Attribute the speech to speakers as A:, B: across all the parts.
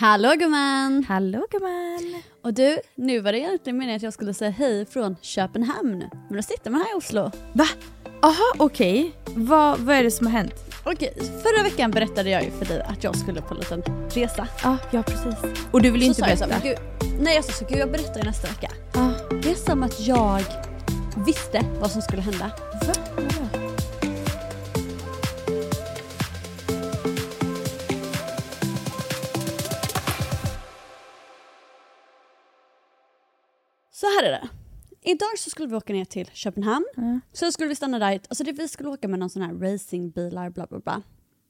A: Hallå gumman!
B: Hallå gumman!
A: Och du, nu var det egentligen meningen att jag skulle säga hej från Köpenhamn. Men då sitter man här i Oslo.
B: Va? Aha, okej. Vad, vad är det som har hänt?
A: Okej, förra veckan berättade jag ju för dig att jag skulle på en liten resa.
B: Ja, ja precis. Och du vill
A: Så
B: inte
A: sa jag så
B: berätta?
A: nej jag sa så, gud jag berättar nästa vecka.
B: Ja.
A: Det är som att jag visste vad som skulle hända.
B: Va?
A: Här är det. Idag så skulle vi åka ner till Köpenhamn.
B: Mm.
A: Sen skulle vi stanna där, alltså det, vi skulle åka med någon sån här racingbilar bla bla bla.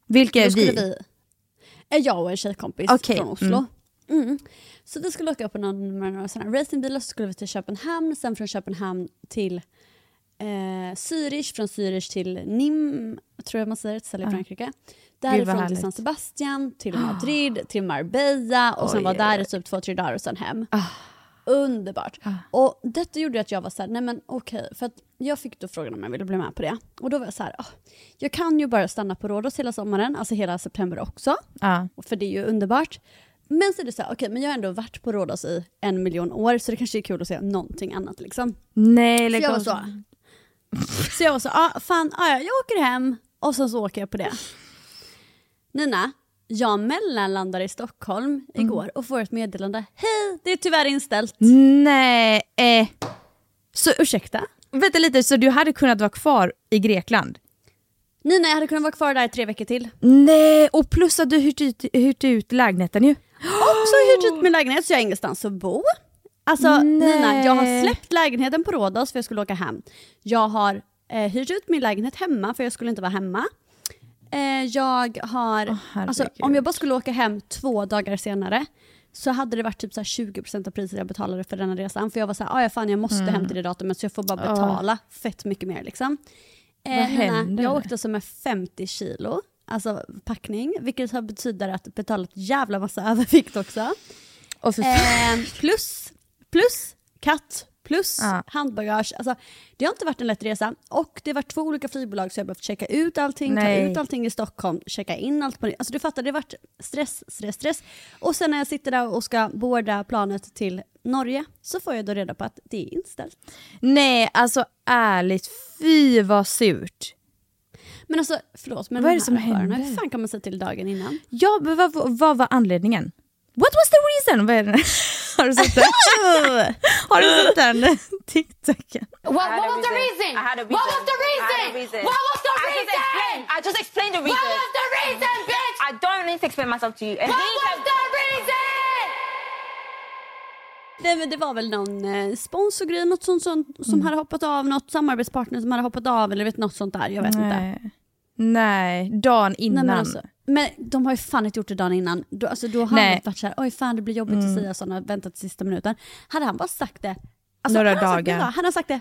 B: Vilka är vi?
A: vi är jag och en tjejkompis
B: Okej,
A: från Oslo. Mm. Så vi skulle åka på någon, med några här racingbilar, så skulle vi till Köpenhamn, sen från Köpenhamn till eh, Zürich, från Zürich till Nim, tror jag man säger, ett ställe i. Frankrike. Därifrån till. San Sebastian, till Madrid, till Marbella och sen
B: Oj,
A: var där i typ två, tre dagar och sen hem.
B: Ah.
A: Underbart.
B: Ah.
A: Och detta gjorde att jag var så här, nej men okej, för att jag fick då frågan om jag ville bli med på det. Och då var jag så här, "Ah, jag kan ju bara stanna på Rhodos hela sommaren, alltså hela september också,
B: Ja.
A: för det är ju underbart. Men så är det så här, okej men jag har ändå varit på Rhodos i en miljon år så det kanske är kul att se någonting annat liksom.
B: Nej,
A: Så jag var så, så jag var så, ah, fan, ah, ja, jag åker hem och sen så åker jag på det. Nina, jag mellanlandade i Stockholm igår och får ett meddelande, hej det är tyvärr inställt.
B: Nej. Eh. Så
A: Ursäkta?
B: vänta lite, så du hade kunnat vara kvar i Grekland?
A: Nina, jag hade kunnat vara kvar där i tre veckor till.
B: Nej, och plus att du hyrt ut, hyrt ut lägenheten ju.
A: Också hyrt ut min lägenhet så jag har ingenstans att bo. Alltså
B: Nej.
A: Nina, jag har släppt lägenheten på Rhodos för jag skulle åka hem. Jag har eh, hyrt ut min lägenhet hemma för jag skulle inte vara hemma. Eh, jag har,
B: Åh,
A: alltså, om jag bara skulle åka hem två dagar senare så hade det varit typ så här 20% av priset jag betalade för denna resan. För jag var så här, "Ah, ja fan jag måste
B: Mm.
A: hem till det datumet så jag får bara betala fett mycket mer liksom.
B: Vad
A: Nina,
B: händer?
A: jag åkte som med 50 kilo, alltså packning, vilket har betyder att betala ett jävla massa övervikt också.
B: För
A: Eh, plus, plus katt, plus
B: Ja.
A: handbagage. Alltså, det har inte varit en lätt resa och det har varit två olika flygbolag så jag har behövt checka ut allting,
B: Nej.
A: ta ut allting i Stockholm, checka in allt på det. Alltså du fattar, det har varit stress, stress, stress. Och sen när jag sitter där och ska boarda planet till Norge så får jag då reda på att det är inställt.
B: Nej, alltså ärligt, fy vad surt.
A: Men alltså förlåt, men
B: Vad är
A: de
B: det som händer?
A: hur fan kan man säga till dagen innan?
B: Ja, men vad, vad var anledningen? What was the reason? Vad är det? Har du sett den? Har du sett den TikToken?
C: What, what was the reason? What was the reason? What was the reason?
D: I just explained the reason.
C: What was the reason, bitch?
D: I don't need to explain myself to you. And
C: What was the reason?
A: Nej men det var väl någon eh, sponsorgrej, något sånt, sånt som hade hoppat av, något samarbetspartner som hade hoppat av eller vet något sånt där, jag vet inte.
B: Nej. Nej, dagen
A: Nej,
B: innan.
A: men, alltså, men de har ju fan inte gjort det dagen innan. Då, alltså, då har
B: Nej.
A: han varit såhär, oj fan det blir jobbigt
B: Mm.
A: att säga sådana, vänta till sista minuten. Hade han bara sagt det, alltså,
B: Några
A: han sagt,
B: dagar.
A: vad, han har sagt det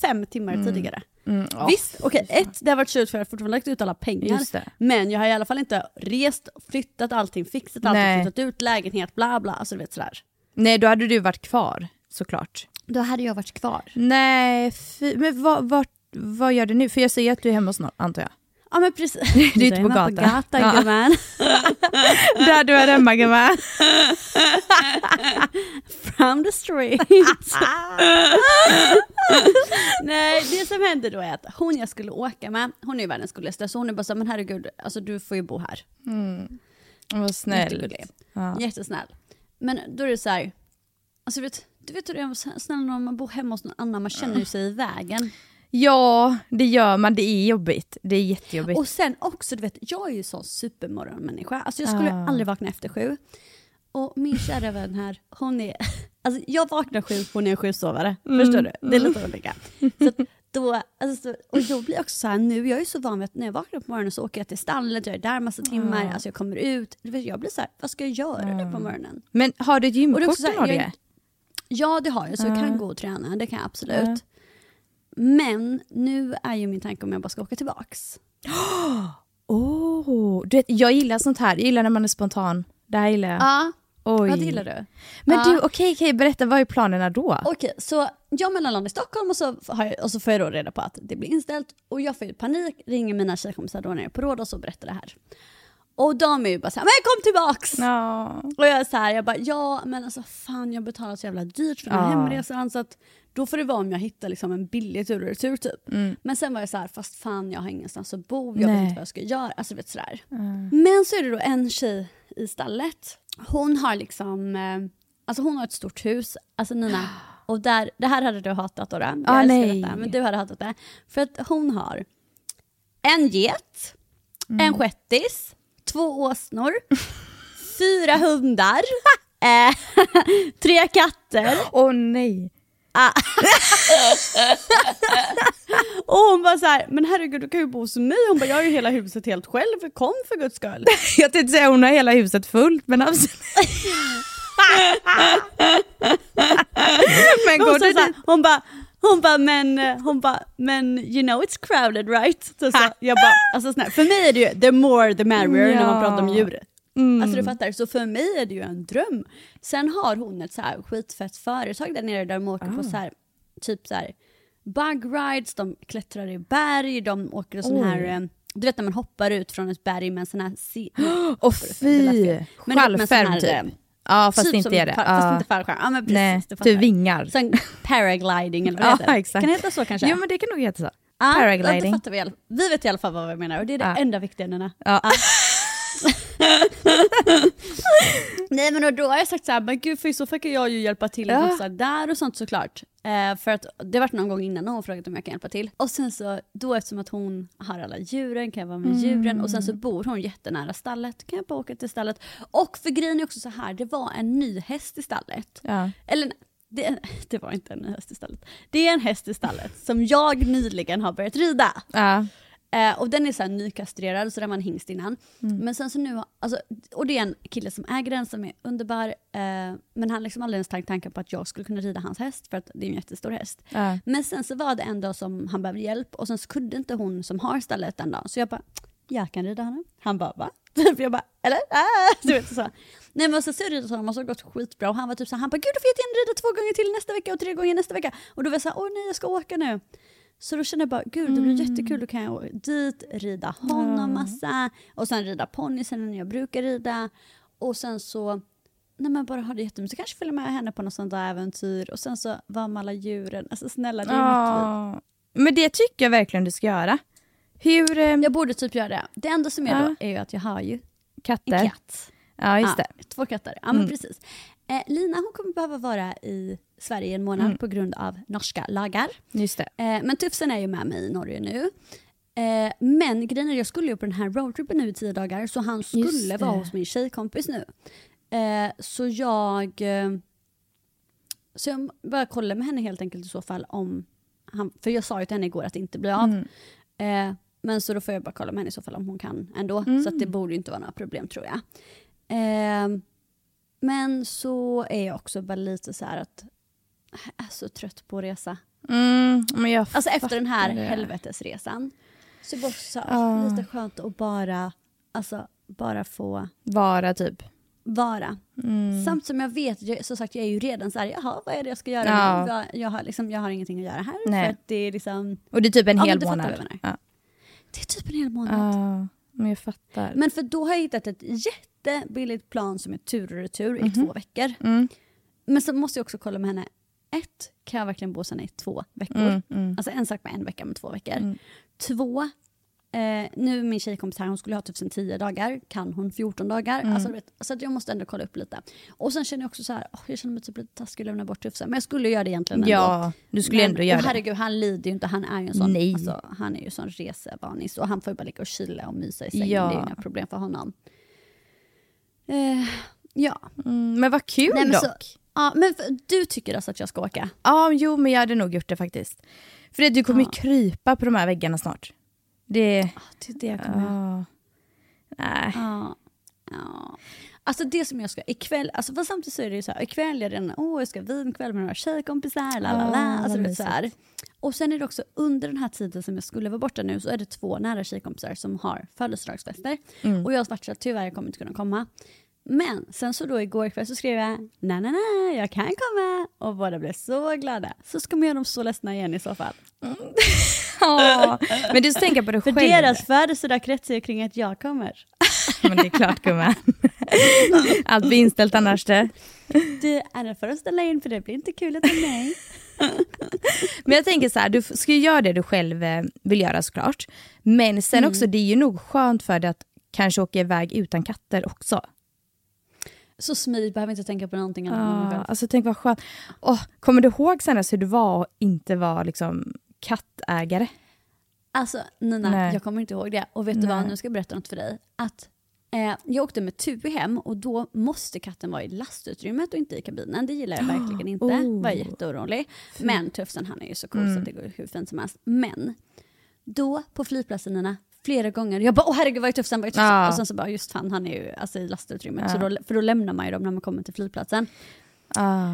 A: fem timmar tidigare.
B: Mm.
A: Visst, okej ett, det har varit surt för jag har fortfarande lagt ut alla pengar.
B: Just det.
A: Men jag har i alla fall inte rest, flyttat allting, fixat allting,
B: Nej.
A: flyttat ut lägenhet, bla bla. Alltså du vet sådär.
B: Nej, då hade du varit kvar såklart.
A: Då hade jag varit kvar.
B: Nej, men vad, vad, vad gör du nu? För jag ser att du är hemma hos någon, antar jag.
A: Ja men precis.
B: Du är ute på gatan.
A: gatan
B: Ja.
A: gumman.
B: Där du är hemma gumman.
A: From the street. Nej, det som hände då är att hon jag skulle åka med, hon är ju världens gulligaste, så hon är bara så men herregud, alltså du får ju bo här.
B: Vad snällt.
A: Jättegullig.
B: Ja.
A: Jättesnäll. Men då är det så här, alltså du vet, du vet hur det är snäll när man bor hemma hos någon annan, man känner ju sig i vägen.
B: Ja, det gör man. Det är jobbigt. Det är jättejobbigt.
A: Och sen också, du vet, jag är ju sån supermorgonmänniska. Alltså jag skulle
B: Ah.
A: aldrig vakna efter sju. Och min kära vän här, hon är... Alltså jag vaknar sju, hon är sjusovare.
B: Mm.
A: Förstår du? Det är lite olika. Så då, alltså, så- och då blir jag också så här nu, jag är så van vid att när jag vaknar på morgonen så åker jag till stallet, jag är där massa timmar, alltså jag kommer ut. Jag blir så här, vad ska jag göra nu på morgonen?
B: Men har du ett gymkort i Norge?
A: Ja det har jag, så jag kan gå och träna, det kan jag absolut. Men nu är ju min tanke om jag bara ska åka tillbaks.
B: Oh, du vet, jag gillar sånt här. Jag gillar när man är spontan. Det här gillar jag.
A: Ja,
B: Oj.
A: ja det gillar du.
B: Men
A: Ja.
B: du, okej, okej, berätta. Vad är planerna då?
A: Okej, så jag mellanlandar i Stockholm och så, har jag, och så får jag då reda på att det blir inställt och jag får ju panik, ringer mina tjejkompisar då nere på Rhodos och berättar det här. Och de är ju bara såhär, men kom tillbaks!
B: Ja.
A: Och jag är så här, jag bara, ja men alltså fan jag betalar så jävla dyrt för här
B: Ja.
A: hemresan så att då får det vara om jag hittar liksom en billig tur och retur typ. Men sen var jag så här, fast fan jag har ingenstans att bo, jag
B: Nej.
A: vet inte vad jag ska göra. Alltså vet sådär. Men så är det då en tjej i stallet, hon har liksom, eh, alltså hon har ett stort hus, alltså Nina, och där, det här hade du hatat då, jag
B: Ah,
A: älskar
B: nej.
A: detta, men du hade hatat det. För att hon har en get,
B: Mm.
A: en shettis, två åsnor, fyra hundar, eh, tre katter.
B: Åh nej.
A: Och hon bara så här, men herregud du kan ju bo hos mig. Hon bara, jag har ju hela huset helt själv, kom för guds skull.
B: Jag tänkte säga hon har hela huset fullt, men absolut. men
A: Hon, så här, hon bara, hon bara, men, hon bara, men you know it's crowded right? Så, så, jag bara, alltså snälla, för mig är det ju the more the merrier när man
B: Ja.
A: pratar om djur.
B: Mm.
A: Alltså du fattar, så för mig är det ju en dröm. Sen har hon ett så här skitfett företag där nere där de åker på så här, typ så här bug rides, de klättrar i berg, de åker sån här, eh, du vet när man hoppar ut från ett berg med en sån här...
B: Åh fy. Fallskärm
A: här,
B: typ.
A: eh,
B: Ja fast
A: typ
B: inte
A: som
B: är det.
A: fa- Fast
B: Ja.
A: inte fallskärm. Ja men precis,
B: Nej,
A: du
B: typ vingar.
A: Sen paragliding eller vad
B: Ja
A: heter.
B: exakt.
A: Kan det heta så kanske?
B: Jo men det kan nog heta så.
A: Ja,
B: paragliding.
A: Det fattar vi, vi vet i alla fall vad vi menar och det är det
B: Ja.
A: enda viktiga Nina.
B: Ja.
A: Nej men och då har jag sagt så här, men gud för i så fall kan jag ju hjälpa till och massa där och sånt såklart. Eh, för att det varit någon gång innan hon frågat om jag kan hjälpa till. Och sen så, då eftersom att hon har alla djuren kan jag vara med djuren och sen så bor hon jättenära stallet, kan jag bara åka till stallet. Och för grejen är också så här, det var en ny häst i stallet.
B: Ja.
A: Eller det, det var inte en ny häst i stallet. Det är en häst i stallet som jag nyligen har börjat rida.
B: Ja.
A: Eh, och den är så nykastrerad, så den var en hingst innan. Men sen så nu, alltså, och det är en kille som äger den som är underbar. Eh, men han har liksom aldrig ens tänkt tanken på att jag skulle kunna rida hans häst, för att det är en jättestor häst.
B: Ja.
A: Men sen så var det en dag som han behövde hjälp och sen så kunde inte hon som har stallet den dagen. Så jag bara, jag kan rida honom. Han bara, va? För jag bara, eller? Ah! Du vet, så. Nej men så så ridit honom och så har gått skitbra och han var typ så här, han bara, gud du får jättegärna rida två gånger till nästa vecka och tre gånger nästa vecka. Och då var jag så här, åh nej jag ska åka nu. Så då kände jag bara, gud det blir jättekul, då kan jag dit, rida honom massa och sen rida ponnysen när jag brukar rida. Och sen så, nej men bara ha det jättemysigt, kanske följa med henne på något sånt där äventyr och sen så vara med alla djuren. Alltså snälla det är mitt liv.
B: Men det tycker jag verkligen du ska göra. Hur... Eh,
A: Jag borde typ göra det. Det enda som är
B: Ja.
A: då är ju att jag har ju en
B: katter?
A: katt.
B: Ja just det.
A: Ja, två katter. Ja men precis. Eh, Lina hon kommer behöva vara i Sverige i en månad på grund av norska lagar.
B: Just det.
A: Eh, men Tufsen är ju med mig i Norge nu. Eh, men grejen är, jag skulle ju på den här roadtrippen nu i tio dagar så han skulle vara hos min tjejkompis nu. Eh, så jag... Eh, så jag bara kollar med henne helt enkelt i så fall om... Han, för jag sa ju till henne igår att det inte blir av.
B: Mm.
A: Eh, men så då får jag bara kolla med henne i så fall om hon kan ändå.
B: Mm.
A: Så det borde inte vara några problem tror jag. Eh, men så är jag också bara lite så här att är så trött på att resa.
B: Mm, men jag
A: Alltså efter den här
B: det.
A: helvetesresan. Så det så
B: Ja.
A: lite skönt att bara, alltså, bara få
B: Vara typ.
A: vara.
B: Mm.
A: Samt som jag vet, jag, som sagt jag är ju redan så här, jaha vad är det jag ska göra
B: Ja.
A: Jag, jag, har liksom, jag har ingenting att göra här.
B: Nej.
A: För att det är liksom,
B: Och det är typ en
A: Ja,
B: hel
A: fattar
B: månad. Ja.
A: det är typ en hel månad.
B: Ja, men jag fattar.
A: Men för då har jag hittat ett jättebilligt plan som är tur och retur i två veckor.
B: Mm.
A: Men så måste jag också kolla med henne, ett, kan jag verkligen bo sen i två veckor?
B: Mm, mm.
A: Alltså en sak med en vecka med två veckor.
B: Mm.
A: Två, eh, nu är min tjejkompis här, hon skulle ha typ sen 10 dagar, kan hon 14 dagar?
B: Mm.
A: Alltså, vet, så att jag måste ändå kolla upp lite. Och sen känner jag också så här, åh, jag känner mig typ lite taskig att lämna bort Tufse, men jag skulle göra det egentligen ändå.
B: Ja, du skulle
A: men,
B: ändå göra
A: och
B: det.
A: herregud, han lider ju inte, han är ju en sån,
B: Nej.
A: alltså, han är ju en sån resevanis och han får ju bara ligga och chilla och mysa i sängen,
B: Ja.
A: det är ju inga problem för honom. Eh, ja.
B: Mm, men vad kul
A: Nej, men
B: dock.
A: så- ja, men du tycker alltså att jag ska åka?
B: Ja, jo men jag hade nog gjort det faktiskt. För att du kommer ju
A: Ja.
B: krypa på de här väggarna snart. Det...
A: Ja, det är det jag kommer
B: Ja. Nej.
A: Ja. ja. Alltså det som jag ska, ikväll, alltså för samtidigt så är det ju så här, ikväll är det en, åh jag ska vinkväll med några tjejkompisar, la la la. Alltså, du vet, så här. Och sen är det också under den här tiden som jag skulle vara borta nu så är det två nära tjejkompisar som har födelsedagsfester.
B: Mm.
A: Och jag har varit så här, tyvärr jag kommer inte kunna komma. Men sen så då igår kväll så skrev jag, nej nej nej jag kan komma. Och båda blev så glada. Så ska man göra dem så ledsna igen i så fall.
B: Ja. Men du tänka på det
A: För
B: själv.
A: deras födelsedag kretsar ju kring att jag kommer.
B: Men det är klart gumman. Allt blir inställt annars det.
A: Du, Anna får ställa in för det blir inte kul utan mig.
B: Men jag tänker så här, du ska ju göra det du själv eh, vill göra såklart. Men sen
A: Mm.
B: också, det är ju nog skönt för dig att kanske åka iväg utan katter också.
A: Så smidigt, behöver inte tänka på någonting annat själv.
B: alltså tänk vad skönt. Åh, kommer du ihåg senast hur det var att inte vara liksom kattägare?
A: Alltså Nina,
B: Nej.
A: jag kommer inte ihåg det. Och vet du vad,
B: Nej.
A: nu ska jag berätta något för dig. Att eh, jag åkte med Tui hem och då måste katten vara i lastutrymmet och inte i kabinen. Det gillar jag verkligen inte.
B: Oh.
A: Var jätteorolig. Men Tufsen han är ju så cool så att det går hur fint som helst. Men då på flygplatsen Nina, flera gånger, jag bara åh herregud vad är Tufsen, vad är Tufsen?
B: Ja.
A: Och sen så bara just fan han är ju alltså, i lastutrymmet.
B: Ja.
A: Så då, för då lämnar man ju dem när man kommer till flygplatsen.
B: Ah.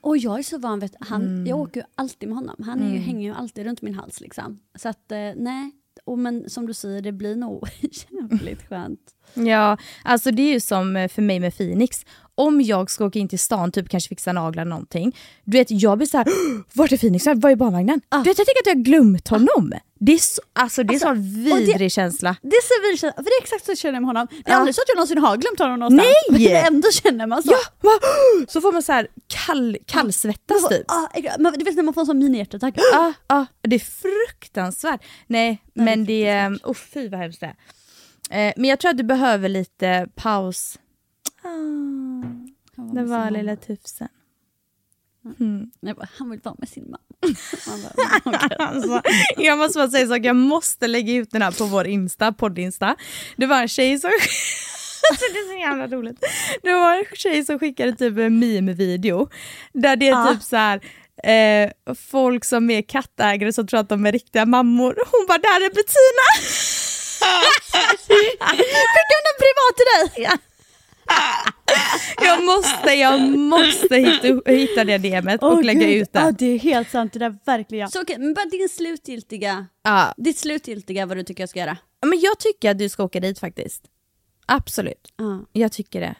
A: Och jag är så van vid han,
B: Mm.
A: jag åker ju alltid med honom. Han är ju, hänger ju alltid runt min hals liksom. Så att eh, nej, och men som du säger det blir nog jävligt skönt.
B: Ja, alltså det är ju som eh, för mig med Phoenix. Om jag ska åka in till stan, typ kanske fixa naglar eller någonting. Du vet, jag blir såhär, vart är Phoenix? Var är barnvagnen?
A: Ah.
B: Du vet, jag tänker att jag har glömt honom. Det är så, alltså det är
A: Alltså,
B: sån vidrig
A: det-
B: känsla.
A: Det är så vidrigt, för det är exakt så jag känner med honom. Det är
B: Ja.
A: aldrig så att jag någonsin har glömt honom någonstans.
B: Nej!
A: Men ändå känner man så.
B: Ja, va? så får man så här kall, kallsvettas typ.
A: Ah, men du vet när man får en sån mini-hjärtattack.
B: Ja, ja, det är fruktansvärt. Nej,
A: Nej,
B: men
A: det
B: det
A: är
B: är... Oh, fy vad hemskt det är. Eh, Men jag tror att du behöver lite paus. Ah, det var lilla tufsen. Mm.
A: Jag bara, han vill vara med sin mamma. Bara.
B: Alltså, jag måste bara säga så jag måste lägga ut den här på vår Insta, podd-Insta. Det var en tjej som... Alltså, det är så jävla roligt. Det var en tjej som skickade typ en meme-video där det är
A: Ja.
B: typ så här eh, folk som är kattägare som tror att de är riktiga mammor. Hon bara, där är Bettina!
A: Skicka den privat till dig!
B: Ja. Jag måste, jag måste hitta, hitta det DMet och
A: Åh,
B: lägga
A: Gud.
B: ut
A: Ja
B: det.
A: det är helt sant, det där verkligen. Så okej, men bara din slutgiltiga,
B: Ja.
A: ditt slutgiltiga vad du tycker jag ska göra.
B: Men jag tycker att du ska åka dit faktiskt. Absolut.
A: Ja.
B: Jag tycker det.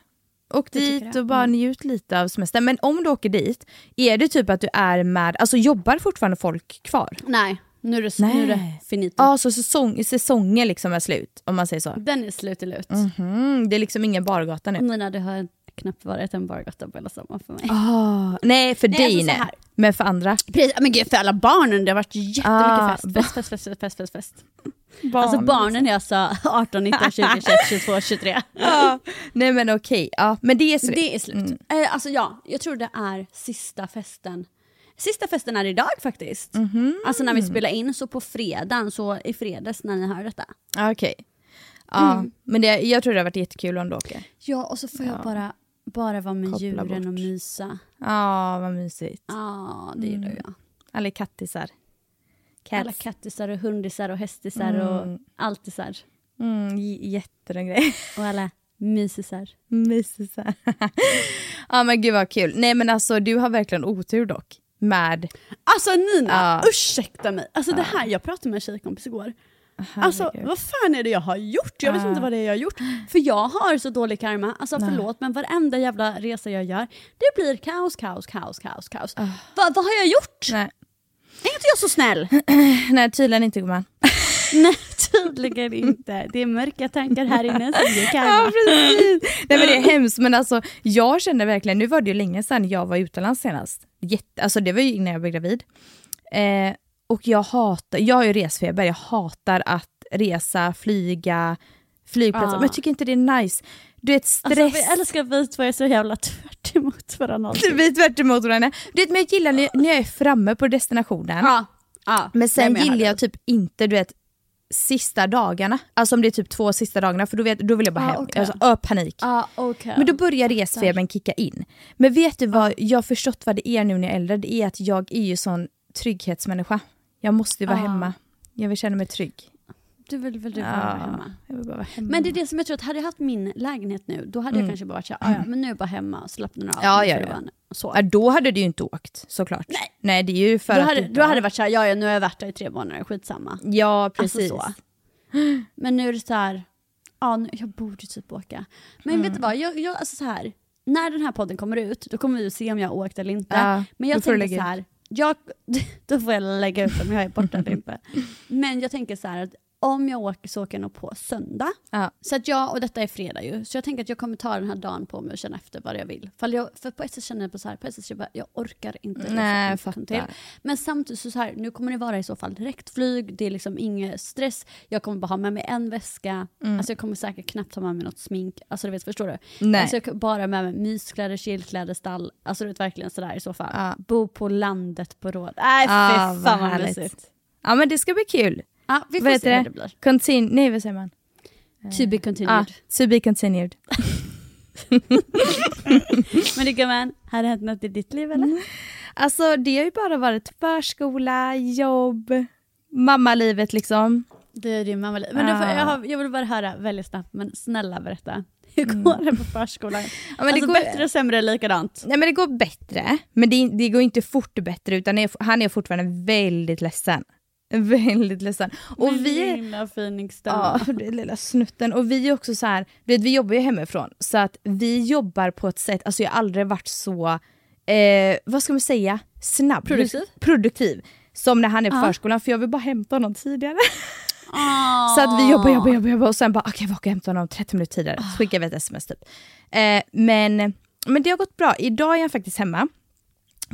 B: Åk dit
A: det.
B: och bara njut lite av semestern. Men om du åker dit, är det typ att du är med, alltså jobbar fortfarande folk kvar?
A: Nej, nu är det,
B: Nej.
A: Nu är det finito.
B: Ja, så säsong, säsongen liksom är slut, om man säger så.
A: Den är slut i lut.
B: Mhm, det är liksom ingen bargata nu.
A: Nina, det har knappt varit en bargata på hela sommaren för mig.
B: Ah, nej, för
A: Nej,
B: dig
A: alltså så
B: nej.
A: här.
B: Men för andra?
A: Precis, men gud för alla barnen, det har varit jättemycket
B: Ah,
A: fest. Fest, fest, fest, fest, fest, fest, fest.
B: Barn,
A: Alltså barnen är alltså 18, 19, 20, 21, 22, 23.
B: Ja. Nej men okej, ja. Men det är slut.
A: Det är slut.
B: Mm.
A: Eh, alltså ja, jag tror det är sista festen. Sista festen är idag faktiskt.
B: Mhm.
A: Alltså när vi spelar in, så på fredagen, så i fredags när ni hör detta.
B: Ja, Okej. Ja,
A: Mm.
B: men det, jag tror det har varit jättekul om du åker.
A: Ja, och så får jag
B: Ja.
A: bara, bara vara med
B: Koppla
A: djuren och
B: bort.
A: mysa.
B: Ja, vad mysigt.
A: Ja, det gillar jag.
B: Alla kattisar.
A: Alla
B: Cats.
A: kattisar och hundisar och hästisar och
B: Mm.
A: altisar.
B: Mm, j- jättebra grej.
A: Och alla mysisar.
B: Mysisar. ja men gud vad kul. Nej men alltså du har verkligen otur dock. Med
A: Alltså Nina,
B: Ja.
A: ursäkta mig. Alltså det här, jag pratade med en tjejkompis igår. Alltså vad fan är det jag har gjort? Jag vet
B: Ja.
A: inte vad det är jag har gjort. För jag har så dålig karma. Alltså
B: Nej.
A: förlåt men varenda jävla resa jag gör, det blir kaos, kaos, kaos, kaos, kaos.
B: Ah.
A: Va, vad har jag gjort?
B: Nej.
A: Är inte jag så snäll?
B: Nej tydligen inte gumman.
A: Nej tydligen inte. Det är mörka tankar här inne som ger
B: Ja
A: karma.
B: precis. Nej men det är hemskt men alltså jag kände verkligen, nu var det ju länge sedan jag var utomlands senast. Jätte, alltså det var ju innan jag blev gravid. Eh, och jag hatar, jag har ju resfeber, jag hatar att resa, flyga, flygplatser.
A: Ja.
B: Men jag tycker inte det är nice. Du vet stress.
A: Alltså vi älskar vi två är så jävla tvärt emot varandra.
B: vi är tvärt emot varandra. Du vet, men jag gillar när, när jag är framme på destinationen.
A: Ja. ja.
B: Men sen
A: Nej, men
B: gillar
A: hör
B: jag typ inte du vet sista dagarna. Alltså om det är typ två sista dagarna för då, vet, då vill jag bara
A: Ah,
B: hem.
A: okej.
B: Alltså, ö, panik.
A: Ja, okej.
B: Men då börjar resfebern kicka in. Men vet du vad, jag har förstått vad det är nu när jag är äldre. Det är att jag är ju sån trygghetsmänniska. Jag måste ju vara
A: Ah.
B: hemma. Jag vill känna mig trygg.
A: Du vill väl du vara hemma?
B: Jag vill bara vara hemma.
A: Men det är det som jag tror att hade jag haft min lägenhet nu, då hade jag kanske bara varit såhär, "Ah, ja men nu är jag bara hemma och slappnar av.
B: Mm. Ja, ja, ja.
A: Så.
B: Ja, då hade du ju inte åkt såklart.
A: Nej.
B: Nej det är ju för
A: Då
B: att
A: hade,
B: du,
A: då hade det varit såhär, ja, ja nu har jag varit där i tre månader, skitsamma.
B: Ja precis.
A: Alltså så. Men nu är det så här, ja nu, jag borde typ åka. Men
B: Mm.
A: vet du vad, jag, jag, alltså så här, när den här podden kommer ut, då kommer vi se om jag har åkt eller inte.
B: Ja,
A: men jag tänker så här, jag, då får jag lägga ut om jag är borta eller inte. Men jag tänker så här att om jag åker så åker jag nog på söndag.
B: Ja.
A: Så att jag, och detta är fredag ju, så jag tänker att jag kommer ta den här dagen på mig och känna efter vad jag vill. För, jag, för på ett sätt känner jag på så här, på ett sätt jag bara, jag orkar inte
B: Nej, jag fattar.
A: till. Men samtidigt så, så här, nu kommer det vara i så fall direktflyg, det är liksom inget stress, jag kommer bara ha med mig en väska, alltså jag kommer säkert knappt ha med mig något smink, alltså du vet, förstår du?
B: Nej.
A: Alltså jag kommer bara med mig myskläder, chillkläder, stall, alltså du vet verkligen sådär i så fall.
B: Ja.
A: Bo på landet på råd. Nej fy
B: Ah,
A: fan
B: vad
A: vad mysigt.
B: Ja men det ska bli kul.
A: Ja, vi får
B: Vad
A: se
B: heter
A: hur
B: det?
A: det blir.
B: Continue, nej vad säger man?
A: To be continued.
B: Ah, to be continued.
A: Men det gumman, har det hänt något i ditt liv eller?
B: Alltså det har ju bara varit förskola, jobb, mammalivet liksom.
A: Det är din mamma. Men då får,
B: Ah.
A: jag, har, jag vill bara höra väldigt snabbt, men snälla berätta. Hur går det på förskolan?
B: Mm. Ja, men det
A: alltså
B: går-
A: bättre, sämre, likadant?
B: Nej men det går bättre, men det, det går inte fort bättre utan det är, han är fortfarande väldigt ledsen. Väldigt ledsen. Och
A: Min
B: vi är,
A: lilla Phoenix-dam.
B: Ja, den lilla snutten. Och vi är också så här, vet, vi jobbar ju hemifrån, så att vi jobbar på ett sätt, alltså jag har aldrig varit så, eh, vad ska man säga, snabb.
A: Produktiv?
B: Produktiv. Som när han är på
A: Ja.
B: förskolan, för jag vill bara hämta honom tidigare.
A: Ah.
B: Så att vi jobbar, jobbar, jobbar, jobbar och sen bara okej, okay, jag hämta honom 30 minuter tidigare. Så skickar vi ett sms typ. Eh, men, men det har gått bra. Idag är han faktiskt hemma.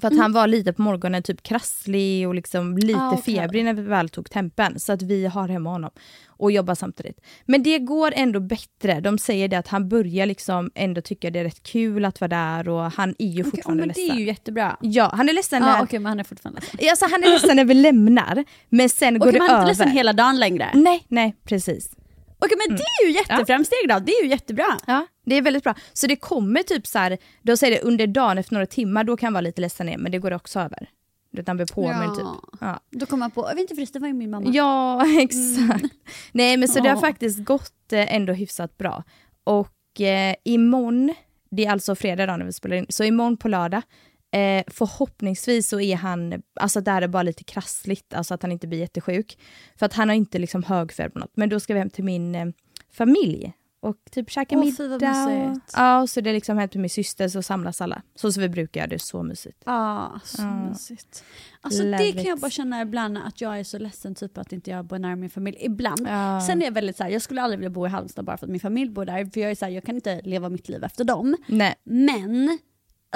B: För att han var lite på morgonen typ krasslig och liksom lite
A: Ah, okej.
B: febrig när vi väl tog tempen. Så att vi har hemma honom och jobbar samtidigt. Men det går ändå bättre. De säger det att han börjar liksom ändå tycka det är rätt kul att vara där och han är ju
A: Okej,
B: fortfarande
A: men det
B: ledsen.
A: är ju jättebra.
B: Ja, han är ledsen
A: Ja,
B: när...
A: Okej, men han är fortfarande ledsen.
B: Alltså, han är ledsen när vi lämnar, men sen går
A: Okej,
B: det
A: men han är
B: över.
A: inte ledsen hela dagen längre.
B: Nej, nej, precis.
A: Okej, men det är ju jätteframsteg då. Det är ju jättebra.
B: Ja, det är väldigt bra. Så det kommer typ så här, då säger det under dagen efter några timmar, då kan han vara lite ledsen ner, men det går också över. Utan blir påmind typ. Ja.
A: Då kommer jag på, jag vet inte förresten, var ju min mamma.
B: Ja, exakt. Nej men så det har faktiskt gått eh, ändå hyfsat bra. Och eh, imorgon, det är alltså fredag idag när vi spelar in, så imorgon på lördag, eh, förhoppningsvis så är han, alltså där är det bara lite krassligt, alltså att han inte blir jättesjuk. För att han har inte liksom högfeber på något, men då ska vi hem till min eh, familj och typ käka
A: vad
B: middag. Och, ja, och så det är liksom hem till min syster så samlas alla. Så som vi brukar göra, det är så mysigt.
A: Ja, så
B: Ja.
A: mysigt. Alltså det
B: Love
A: kan jag bara känna ibland att jag är så ledsen typ att inte jag bor nära min familj. Ibland.
B: Ja.
A: Sen är jag väldigt så här, jag skulle aldrig vilja bo i Halmstad bara för att min familj bor där. För jag är så här, jag kan inte leva mitt liv efter dem.
B: Nej.
A: Men,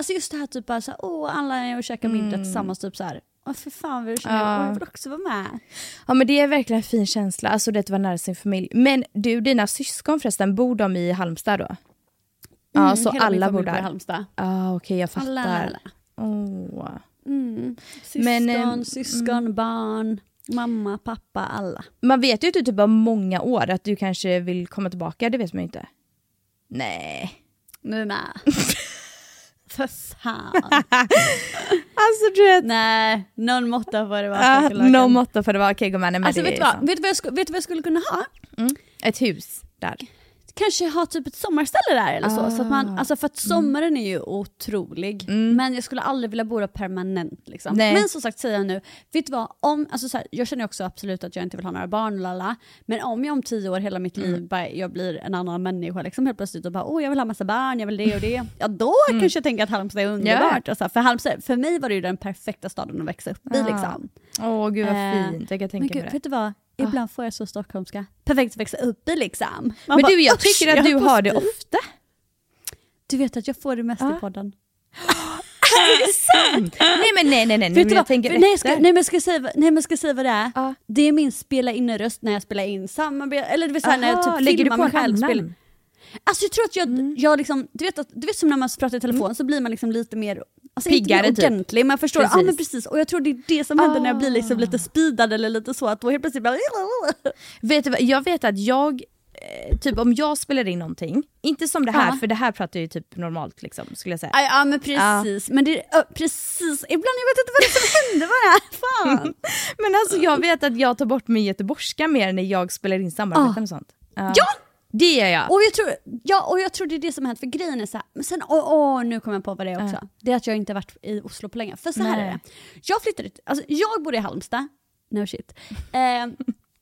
A: alltså just det här typ bara så här, åh alla är och käkar middag
B: Mm.
A: tillsammans typ så här. Åh för fan vad du känner,
B: Ja.
A: jag vill också vara med.
B: Ja men det är verkligen en fin känsla, alltså det att vara nära sin familj. Men du, dina syskon förresten, bor de i Halmstad då? Ja,
A: Mm,
B: så
A: hela min
B: alla bor
A: i
B: där?
A: Halmstad.
B: Ja okej jag fattar.
A: Alla, alla.
B: Åh.
A: Mm. Syskon,
B: Men, eh,
A: syskon, barn, mamma, pappa, alla.
B: Man vet ju du typ har många år, att du kanske vill komma tillbaka, det vet man ju inte. Nej.
A: Nu med. För fan.
B: Alltså du vet.
A: Nej, någon måtta får det vara. Kackerlakan.
B: någon måtta får det vara, okej gumman, nej, men
A: Alltså
B: det
A: vet du, vad, vet, du vad jag vet vad jag skulle kunna ha?
B: Ett hus där.
A: Kanske ha typ ett sommarställe där eller så. så att man, alltså för att sommaren är ju otrolig, men jag skulle aldrig vilja bo där permanent. Liksom.
B: Nej.
A: Men som sagt säger jag nu, vet du vad, om, alltså så här, jag känner också absolut att jag inte vill ha några barn, lala, men om jag om tio år, hela mitt liv, bara, jag blir en annan människa liksom, helt plötsligt och bara åh jag vill ha massa barn, jag vill det och det, ja då kanske jag tänker att Halmstad är underbart. Och så här, för, Halmstad, för mig var det ju den perfekta staden att växa upp i.
B: Ja.
A: Liksom.
B: Åh gud vad
A: Eh,
B: fint, jag kan
A: Men
B: tänka
A: gud,
B: mig det.
A: vet du vad? Ibland får jag så stockholmska. Perfekt att växa upp i liksom. Man
B: Men
A: bara,
B: du jag
A: "Usch,
B: tycker att du har det
A: spy."
B: ofta.
A: Du vet att jag får det mest i podden.
B: Nej men nej nej nej, nej
A: Vet
B: men jag tänker
A: nej, jag ska, nej, men jag ska säga, nej men jag ska säga vad det är.
B: Ja.
A: Det är min spela in röst när jag spelar in samarbete, eller du vet såhär när jag typ
B: lägger du
A: filmar
B: på
A: mig själv. Spelar. Alltså jag tror att jag, jag liksom, du vet, att, du vet som när man pratar i telefon så blir man liksom lite mer Alltså
B: Piggare,
A: inte
B: typ.
A: ordentlig, men förstår du? Ja
B: Precis.
A: men precis, och jag tror det är det som händer när jag blir liksom
B: Ah.
A: lite speedad eller lite så, att då helt plötsligt bara...
B: Vet du jag vet att jag, eh, typ om jag spelar in någonting, inte som det här
A: Ja.
B: för det här pratar ju typ normalt liksom skulle jag säga.
A: Ja, ja men precis, men det, ja, precis, ibland jag vet inte vad det som händer bara. Fan.
B: Men alltså jag vet att jag tar bort min göteborgska mer när jag spelar in samarbeten och sånt. Ja! Det gör jag.
A: Och jag, tror, ja, och jag tror det är det som har hänt, för grejen är så här, men sen, åh, åh, nu kommer jag på vad det är också. Det är att jag inte har varit i Oslo på länge. För så här
B: Nej.
A: är det, jag flyttade, alltså jag bodde i Halmstad, no shit. Eh,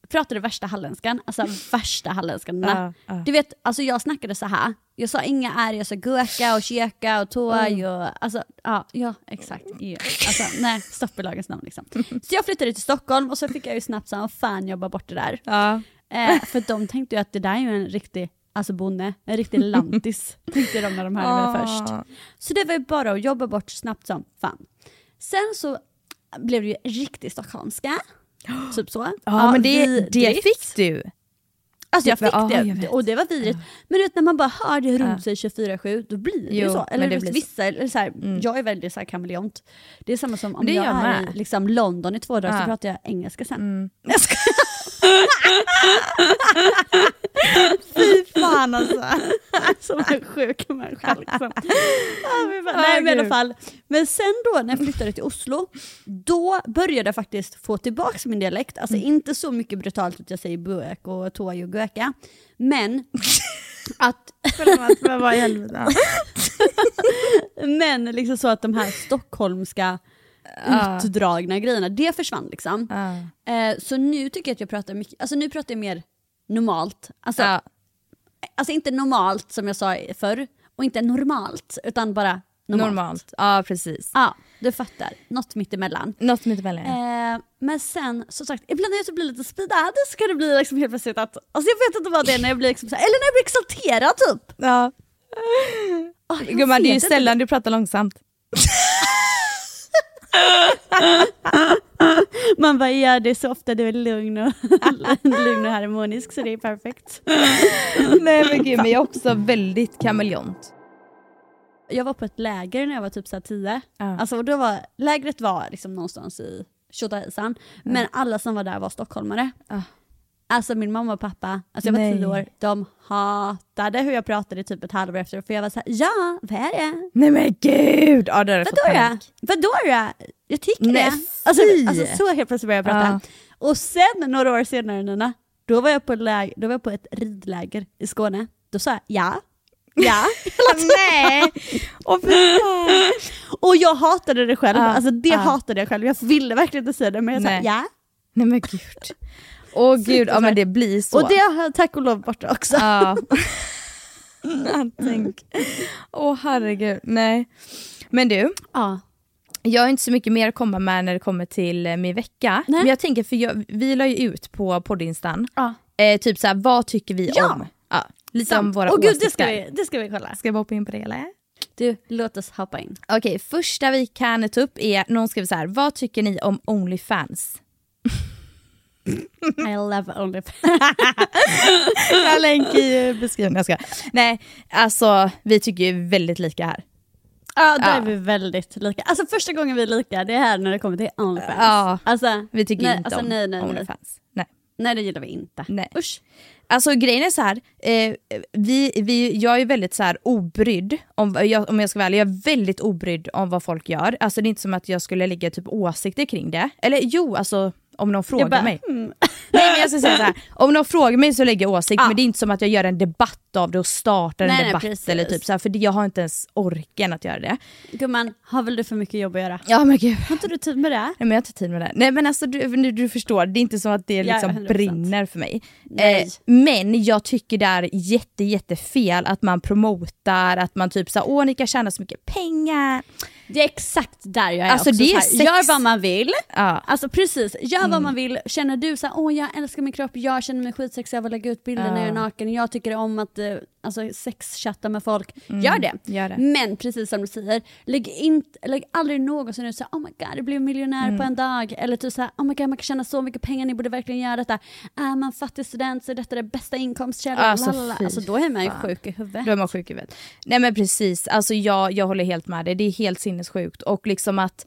A: pratade värsta halländskan, alltså värsta halländskan.
B: Ja, ja.
A: Du vet, alltså jag snackade så här. jag sa inga är, jag sa gurka och keka och toaj
B: Mm.
A: och alltså, ja, ja exakt. Ja. Alltså, nej, stopp i lagens namn liksom. Så jag flyttade till Stockholm och så fick jag ju snabbt så fan jobba bort det där.
B: Ja.
A: Eh, för de tänkte ju att det där är ju en riktig alltså bonde, en riktig lantis, tänkte de när de hörde mig
B: Ah.
A: först. Så det var ju bara att jobba bort snabbt som fan. Sen så blev det ju riktig stockholmska, typ så.
B: Ja, men det, det fick du.
A: Alltså jag fick
B: Ja, jag
A: det,
B: vet.
A: och det var vidrigt. Men du vet när man bara hör det runt
B: Ja.
A: sig 24-7, då blir det ju
B: Jo,
A: så. Eller
B: det
A: vissa, eller så här,
B: Mm.
A: jag är väldigt så här kameleont. Det är samma som om
B: Det
A: jag
B: är jag
A: är i liksom, London i två dagar
B: Ja.
A: så pratar jag engelska sen.
B: Mm.
A: Jag ska... Fy fan alltså. Som en sjuk människa liksom. Men bara- Nej men i alla fall. Men sen då när jag flyttade till Oslo, då började jag faktiskt få tillbaka min dialekt. Alltså inte så mycket brutalt att jag säger bök och tåg och göka. Men att...
B: Förlåt, men vad i helvete.
A: men liksom så att de här stockholmska
B: Ja.
A: utdragna grejerna, det försvann liksom.
B: Ja.
A: Eh, så nu tycker jag att jag pratar mycket, alltså nu pratar jag mer normalt. Alltså,
B: Ja.
A: alltså inte normalt som jag sa förr, och inte normalt, utan bara normalt.
B: Normalt. Ja precis.
A: Ja, du fattar. Något mittemellan.
B: Något mittemellan.
A: Eh, men sen, som sagt, ibland när jag blir lite speedad så kan det bli liksom helt plötsligt att, alltså jag vet inte vad det är när jag blir liksom eller när jag blir exalterad typ.
B: Ja.
A: Oh,
B: Gumman det är ju sällan du pratar långsamt.
A: Man bara, ja det så ofta du är lugn och, lugn och harmonisk så det är perfekt.
B: Nej men gud men jag är också väldigt kameleont.
A: Jag var på ett läger när jag var typ så 10.
B: Ja.
A: Alltså, och då var, lägret var liksom någonstans i Tjotahejsan, men alla som var där var stockholmare.
B: Ja.
A: Alltså min mamma och pappa, alltså jag var
B: Nej.
A: tio år, de hatade hur jag pratade typ ett halvår efter för jag var såhär, ja vad är det?
B: Nej men gud! Ja, då hade jag fått
A: Vadå då? Vadå då? Jag tycker
B: Nej,
A: det. Alltså, alltså så helt plötsligt började jag prata. Och sen några år senare Nina, då var jag på, läg- då var jag på ett ridläger i Skåne. Då sa jag ja. Ja.
B: Nej! Och.
A: Och jag hatade det själv,
B: Ja,
A: alltså det
B: ja.
A: hatade jag själv. Jag ville verkligen inte säga det men jag sa
B: Nej.
A: ja.
B: Nej men gud. Åh gud, ja men det blir så.
A: Och det har tack och lov borta också.
B: Ja. Tänk. Åh herregud, nej. Men du,
A: Ja.
B: jag har inte så mycket mer att komma med när det kommer till eh, min vecka.
A: Nej.
B: Men jag tänker, för jag, vi la ju ut på poddinstan,
A: Ja.
B: eh, typ såhär, vad tycker vi
A: Ja.
B: om? Ja, lite om
A: Sant.
B: våra
A: Åh gud,
B: åsikter.
A: det ska, vi, det ska vi kolla.
B: Ska vi hoppa in på det eller?
A: Du, låt oss hoppa in.
B: Okej, första vi kan ta upp är, någon skriver så här, vad tycker ni om Onlyfans?
A: I love OnlyFans.
B: Jag länkar i beskrivningen, jag ska. Nej, alltså vi tycker ju väldigt lika här.
A: Ja, där
B: Ja.
A: är vi väldigt lika. Alltså första gången vi är lika, det är här när det kommer till OnlyFans.
B: Ja.
A: Alltså,
B: Vi tycker
A: nej,
B: inte
A: alltså,
B: om
A: nej, nej, nej.
B: Onlyfans. Nej.
A: nej, det gillar vi inte.
B: Nej.
A: Usch.
B: Alltså grejen är så här, eh, vi, vi, jag är väldigt så här obrydd, om, jag, om jag ska vara ärlig, jag är väldigt obrydd om vad folk gör. Alltså det är inte som att jag skulle lägga typ åsikter kring det. Eller jo, alltså om någon frågar
A: bara,
B: mig.
A: mm.
B: Nej men jag ska säga så här. om någon frågar mig så lägger jag åsikt
A: Ja.
B: men det är inte som att jag gör en debatt av det och startar en
A: Nej, nej,
B: debatt
A: precis.
B: eller typ så här, för jag har inte ens orken att göra det.
A: Gumman, har väl du för mycket jobb att göra?
B: Ja men gud.
A: Har inte du tid med det?
B: Nej men jag har inte tid med det. Nej men alltså du, du, du förstår, det är inte så att det
A: Ja,
B: liksom
A: 100%.
B: brinner för mig.
A: Nej.
B: Eh, men jag tycker det är jätte jättefel att man promotar, att man typ såhär åh ni kan tjäna så mycket pengar.
A: Det är exakt där jag är
B: Alltså,
A: också.
B: det är
A: här, Gör
B: sex-
A: vad man vill.
B: Ja.
A: Alltså precis, gör
B: Mm.
A: vad man vill. Känner du så här, åh jag älskar min kropp, jag känner mig skitsexig av att lägga ut bilder när jag är naken, jag tycker om att eh, alltså, sexchatta med folk. Gör det.
B: Mm, gör det.
A: Men precis som du säger, lägg, inte, lägg aldrig någonsin ut såhär, oh my god jag blev miljonär
B: Mm.
A: på en dag. Eller typ såhär, oh my god man kan tjäna så mycket pengar, ni borde verkligen göra detta. Är man fattig student så är detta det bästa inkomstkällan.
B: Alltså,
A: alltså då är man ju sjuk i huvudet.
B: Då är man sjuk i huvudet. Nej men precis, alltså jag, jag håller helt med dig. Det är helt sinnessjukt. Och liksom att,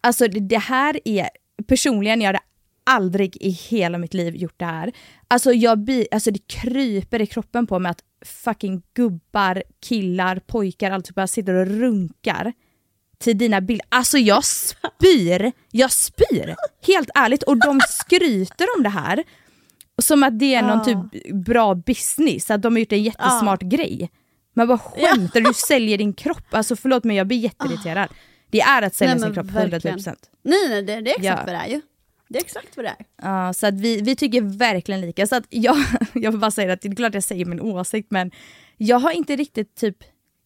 B: alltså det, det här är, personligen, jag hade aldrig i hela mitt liv gjort det här. Alltså, jag blir, alltså det kryper i kroppen på mig att fucking gubbar, killar, pojkar, allt bara sitter och runkar till dina bilder. Alltså jag spyr, jag spyr! Helt ärligt. Och de skryter om det här som att det är någon typ bra business, att de har gjort en jättesmart grej. Men vad skämtar du? Du säljer din kropp. Alltså förlåt men jag blir jätteirriterad. Det är att sälja
A: Nej,
B: sin kropp
A: verkligen.
B: 100%.
A: Nej nej det, det är exakt
B: Ja.
A: vad det är ju. Det är exakt vad det är.
B: Ja, så att vi, vi tycker verkligen lika. Så att jag, jag vill bara säga att det är klart jag säger min åsikt men jag har inte riktigt typ,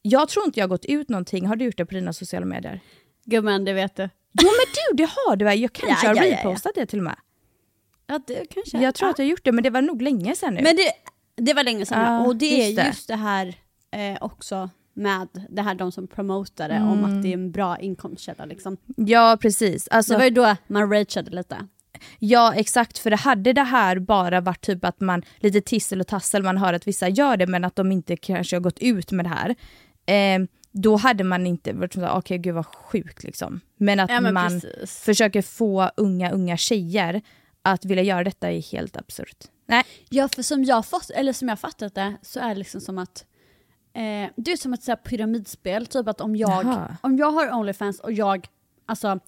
B: jag tror inte jag har gått ut någonting. Har du gjort det på dina sociala medier?
A: Gumman det vet du.
B: Jo men du, det har du? Jag kanske
A: Ja,
B: har
A: ja, ja, ja.
B: repostat det till och med.
A: Ja det kanske
B: Jag tror att jag har gjort det men det var nog länge sedan nu.
A: Men det, det var länge sedan
B: Ja,
A: och det är
B: just det.
A: just det här eh, också med det här de som promotade om
B: Mm.
A: att det är en bra inkomstkälla liksom.
B: ja precis. Alltså,
A: Det var ju då man rageade lite.
B: Ja exakt, för det hade det här bara varit typ att man lite tissel och tassel, man hör att vissa gör det men att de inte kanske har gått ut med det här. Eh, då hade man inte varit såhär, okej gud vad sjukt liksom. Men att
A: Ja, men
B: man
A: precis.
B: försöker få unga, unga tjejer att vilja göra detta är helt absurt. Nej.
A: Ja för som jag, fått, eller som jag fattat det så är det liksom som att eh, det är som ett så pyramidspel, typ att om jag,
B: Jaha.
A: om jag har Onlyfans och jag alltså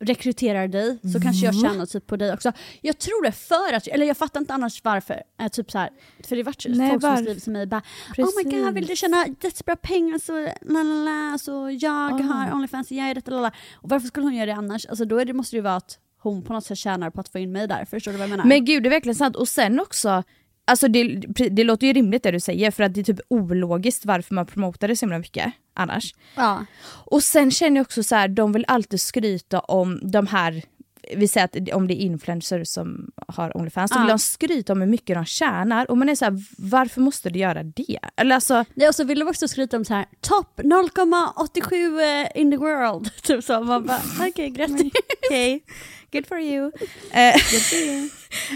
A: rekryterar dig så kanske jag tjänar typ på dig också. Jag tror det för att, eller jag fattar inte annars varför. Eh, typ så här, för det vart
B: Nej,
A: folk som
B: varför?
A: skriver till mig bara Oh my god, vill du tjäna jättebra pengar så la la la, så jag
B: Ah.
A: har Onlyfans, jag är detta la la. Och varför skulle hon göra det annars? Alltså då det, måste det ju vara att hon på något sätt tjänar på att få in mig där, förstår du vad jag menar?
B: Men gud det är verkligen sant. Och sen också, alltså det, det låter ju rimligt det du säger för att det är typ ologiskt varför man promotar det så himla mycket annars.
A: ja.
B: Och sen känner jag också så här, de vill alltid skryta om de här, vi säger att om det är influencers som har Onlyfans, så vill de skryta om hur mycket de tjänar och man är så här, varför måste du göra det? Eller alltså,
A: Nej, och så vill de också skryta om så här topp 0,87 eh, in the world. Typ så. Man bara, okej grattis.
B: okay, good for you. Eh,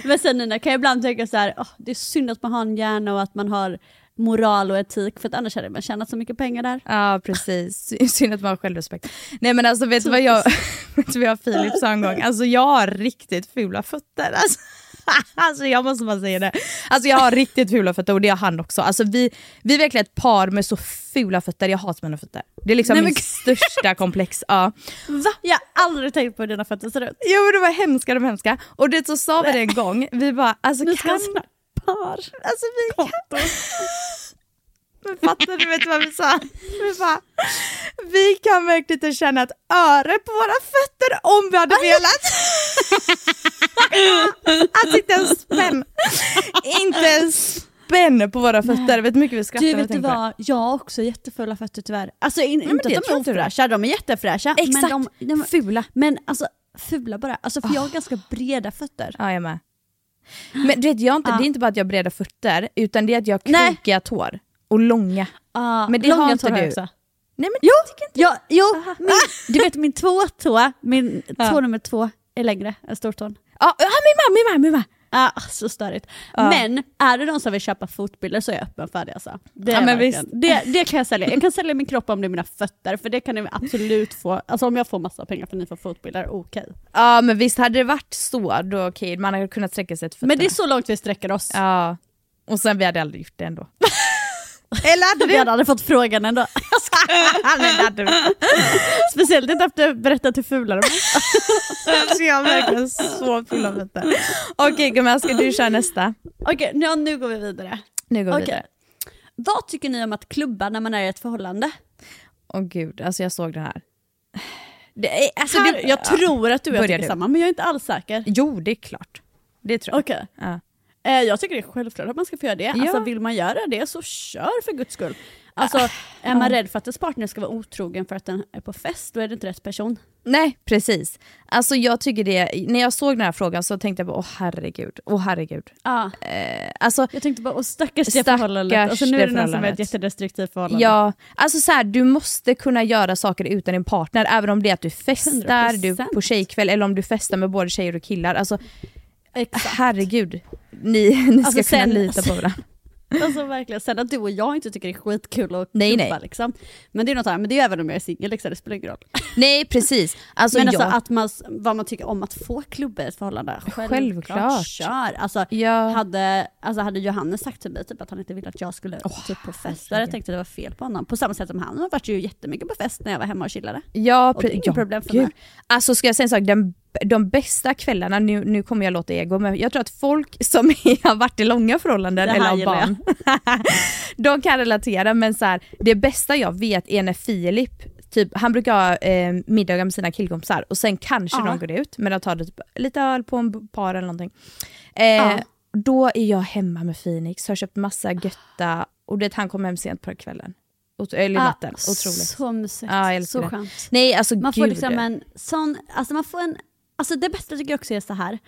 A: Men sen Nina, kan jag ibland tänka så här, åh, det är synd att man har en hjärna och att man har moral och etik för att annars hade man tjänat så mycket pengar där.
B: Ja precis, synd att man har självrespekt. Nej men alltså vet du vad jag, vet vad jag Filip sa en gång? Alltså jag har riktigt fula fötter. Alltså, alltså jag måste bara säga det. Alltså jag har riktigt fula fötter och det har han också. Alltså vi, vi är verkligen ett par med så fula fötter, jag hatar mina fötter. Det är liksom
A: Nej,
B: min
A: men-
B: största komplex. Ja.
A: Va? Jag har aldrig tänkt på hur dina fötter ser ut.
B: Jo men det var hemska, de hemska. Och det så sa vi det en gång, vi bara alltså kan...
A: par.
B: Alltså vi kan... Men fattar du vet vad vi sa? Vi bara, vi kan verkligen inte känna ett öre på våra fötter om vi hade velat. alltså inte en spänn. Inte en spänn på våra fötter. Vet du hur mycket vi skrattar
A: Du vet du vad, jag har också jättefulla fötter tyvärr. Alltså in,
B: men
A: inte att de är ofräscha, de är jättefräscha.
B: Exakt,
A: Men, de, de,
B: fula.
A: men alltså fula bara. Alltså för jag har ganska breda fötter.
B: Ja jag med. Men du vet, jag inte,
A: Ja.
B: det är inte bara att jag har breda fötter, utan det är att jag har krokiga tår. Och långa.
A: Ah,
B: Men det
A: långa
B: har inte
A: tår har jag
B: du.
A: Också.
B: Nej men
A: Jo,
B: tycker inte
A: ja, jo min, du vet min tvåtå, min tå nummer två är längre än stortån.
B: Ja, ja min mamma, min mamma, min mamma.
A: Ah, så störigt.
B: Ja.
A: Men är det någon som vill köpa fotbilder så är jag öppen för det alltså. Det,
B: Ja, men
A: verkligen- det, det kan jag sälja. Jag kan sälja min kropp om det är mina fötter, för det kan ni absolut få. Alltså om jag får massa pengar för att ni får fotbilder, okej.
B: Ja men visst hade det varit så, då okej, man hade kunnat sträcka sig till fötterna.
A: Men det är så långt vi sträcker oss.
B: Ja, och sen vi hade aldrig gjort det ändå. Eller hade
A: Jag
B: du?
A: hade fått frågan ändå.
B: Det.
A: Speciellt inte efter att berättat hur fula de är.
B: Alltså jag har verkligen så fulla fötter. Okej gumman, ska du köra nästa?
A: Okej, nu, nu går vi vidare.
B: Nu går vi
A: Okej.
B: vidare.
A: Vad tycker ni om att klubba när man är i ett förhållande?
B: Åh gud, alltså jag såg den här. Det är, alltså
A: Här,
B: det,
A: jag
B: ja.
A: tror att du och jag tycker samma, men jag är inte alls säker.
B: Jo, det är klart. Det tror jag.
A: Okej.
B: Ja.
A: Eh, jag tycker det är självklart att man ska få göra det.
B: Ja.
A: Alltså, vill man göra det så kör för guds skull. Alltså, är man rädd för att ens partner ska vara otrogen för att den är på fest, då är det inte rätt person.
B: Nej, precis. Alltså jag tycker det, när jag såg den här frågan så tänkte jag bara åh herregud, åh herregud.
A: Ah.
B: Eh, alltså,
A: Jag tänkte bara, åh stackars det
B: Stackars
A: förhållandet. Och så nu är det
B: det
A: någon som är ett
B: förhållandet.
A: jättedestruktivt förhållande.
B: ja, alltså så här, du måste kunna göra saker utan din partner, även om det är att du festar, du är
A: 100%.
B: på tjejkväll eller om du festar med både tjejer och killar. Alltså
A: Exakt.
B: herregud, ni, ni ska
A: Alltså,
B: kunna
A: sen-
B: lita på varandra.
A: Alltså verkligen, sen att du och jag inte tycker det är skitkul att
B: Nej,
A: klubba
B: nej.
A: liksom. Men det är något annat, men det är även om jag är singel liksom, det spelar ingen roll.
B: Nej precis. Alltså,
A: men alltså
B: jag,
A: att man, vad man tycker om att få klubba i ett förhållande, självklart,
B: Självklart.
A: kör. Alltså,
B: Ja.
A: hade, alltså hade Johannes sagt till mig typ, att han inte ville att jag skulle typ, på fest, då hade jag tänkt att det var fel på honom. På samma sätt som han har varit ju jättemycket på fest när jag var hemma och chillade.
B: Ja,
A: Och det är inget
B: ja,
A: problem för
B: gud.
A: mig.
B: Alltså ska jag säga en sak, den, de bästa kvällarna, nu, nu kommer jag låta ego, men jag tror att folk som har varit i långa förhållanden eller har barn, de kan relatera men så här, det bästa jag vet är när Filip, typ, han brukar ha eh, middagar med sina killkompisar och sen kanske
A: Ja.
B: de går ut, men de tar det typ, lite öl på en par eller någonting. Eh,
A: Ja.
B: Då är jag hemma med Phoenix, har köpt massa götta och det han kommer hem sent på kvällen. Ot- eller
A: Ah,
B: natten, otroligt.
A: Så mysigt,
B: älskar
A: så
B: det.
A: skönt.
B: Nej alltså
A: Man får liksom en sån, alltså man får en, alltså det bästa tycker jag också är så här.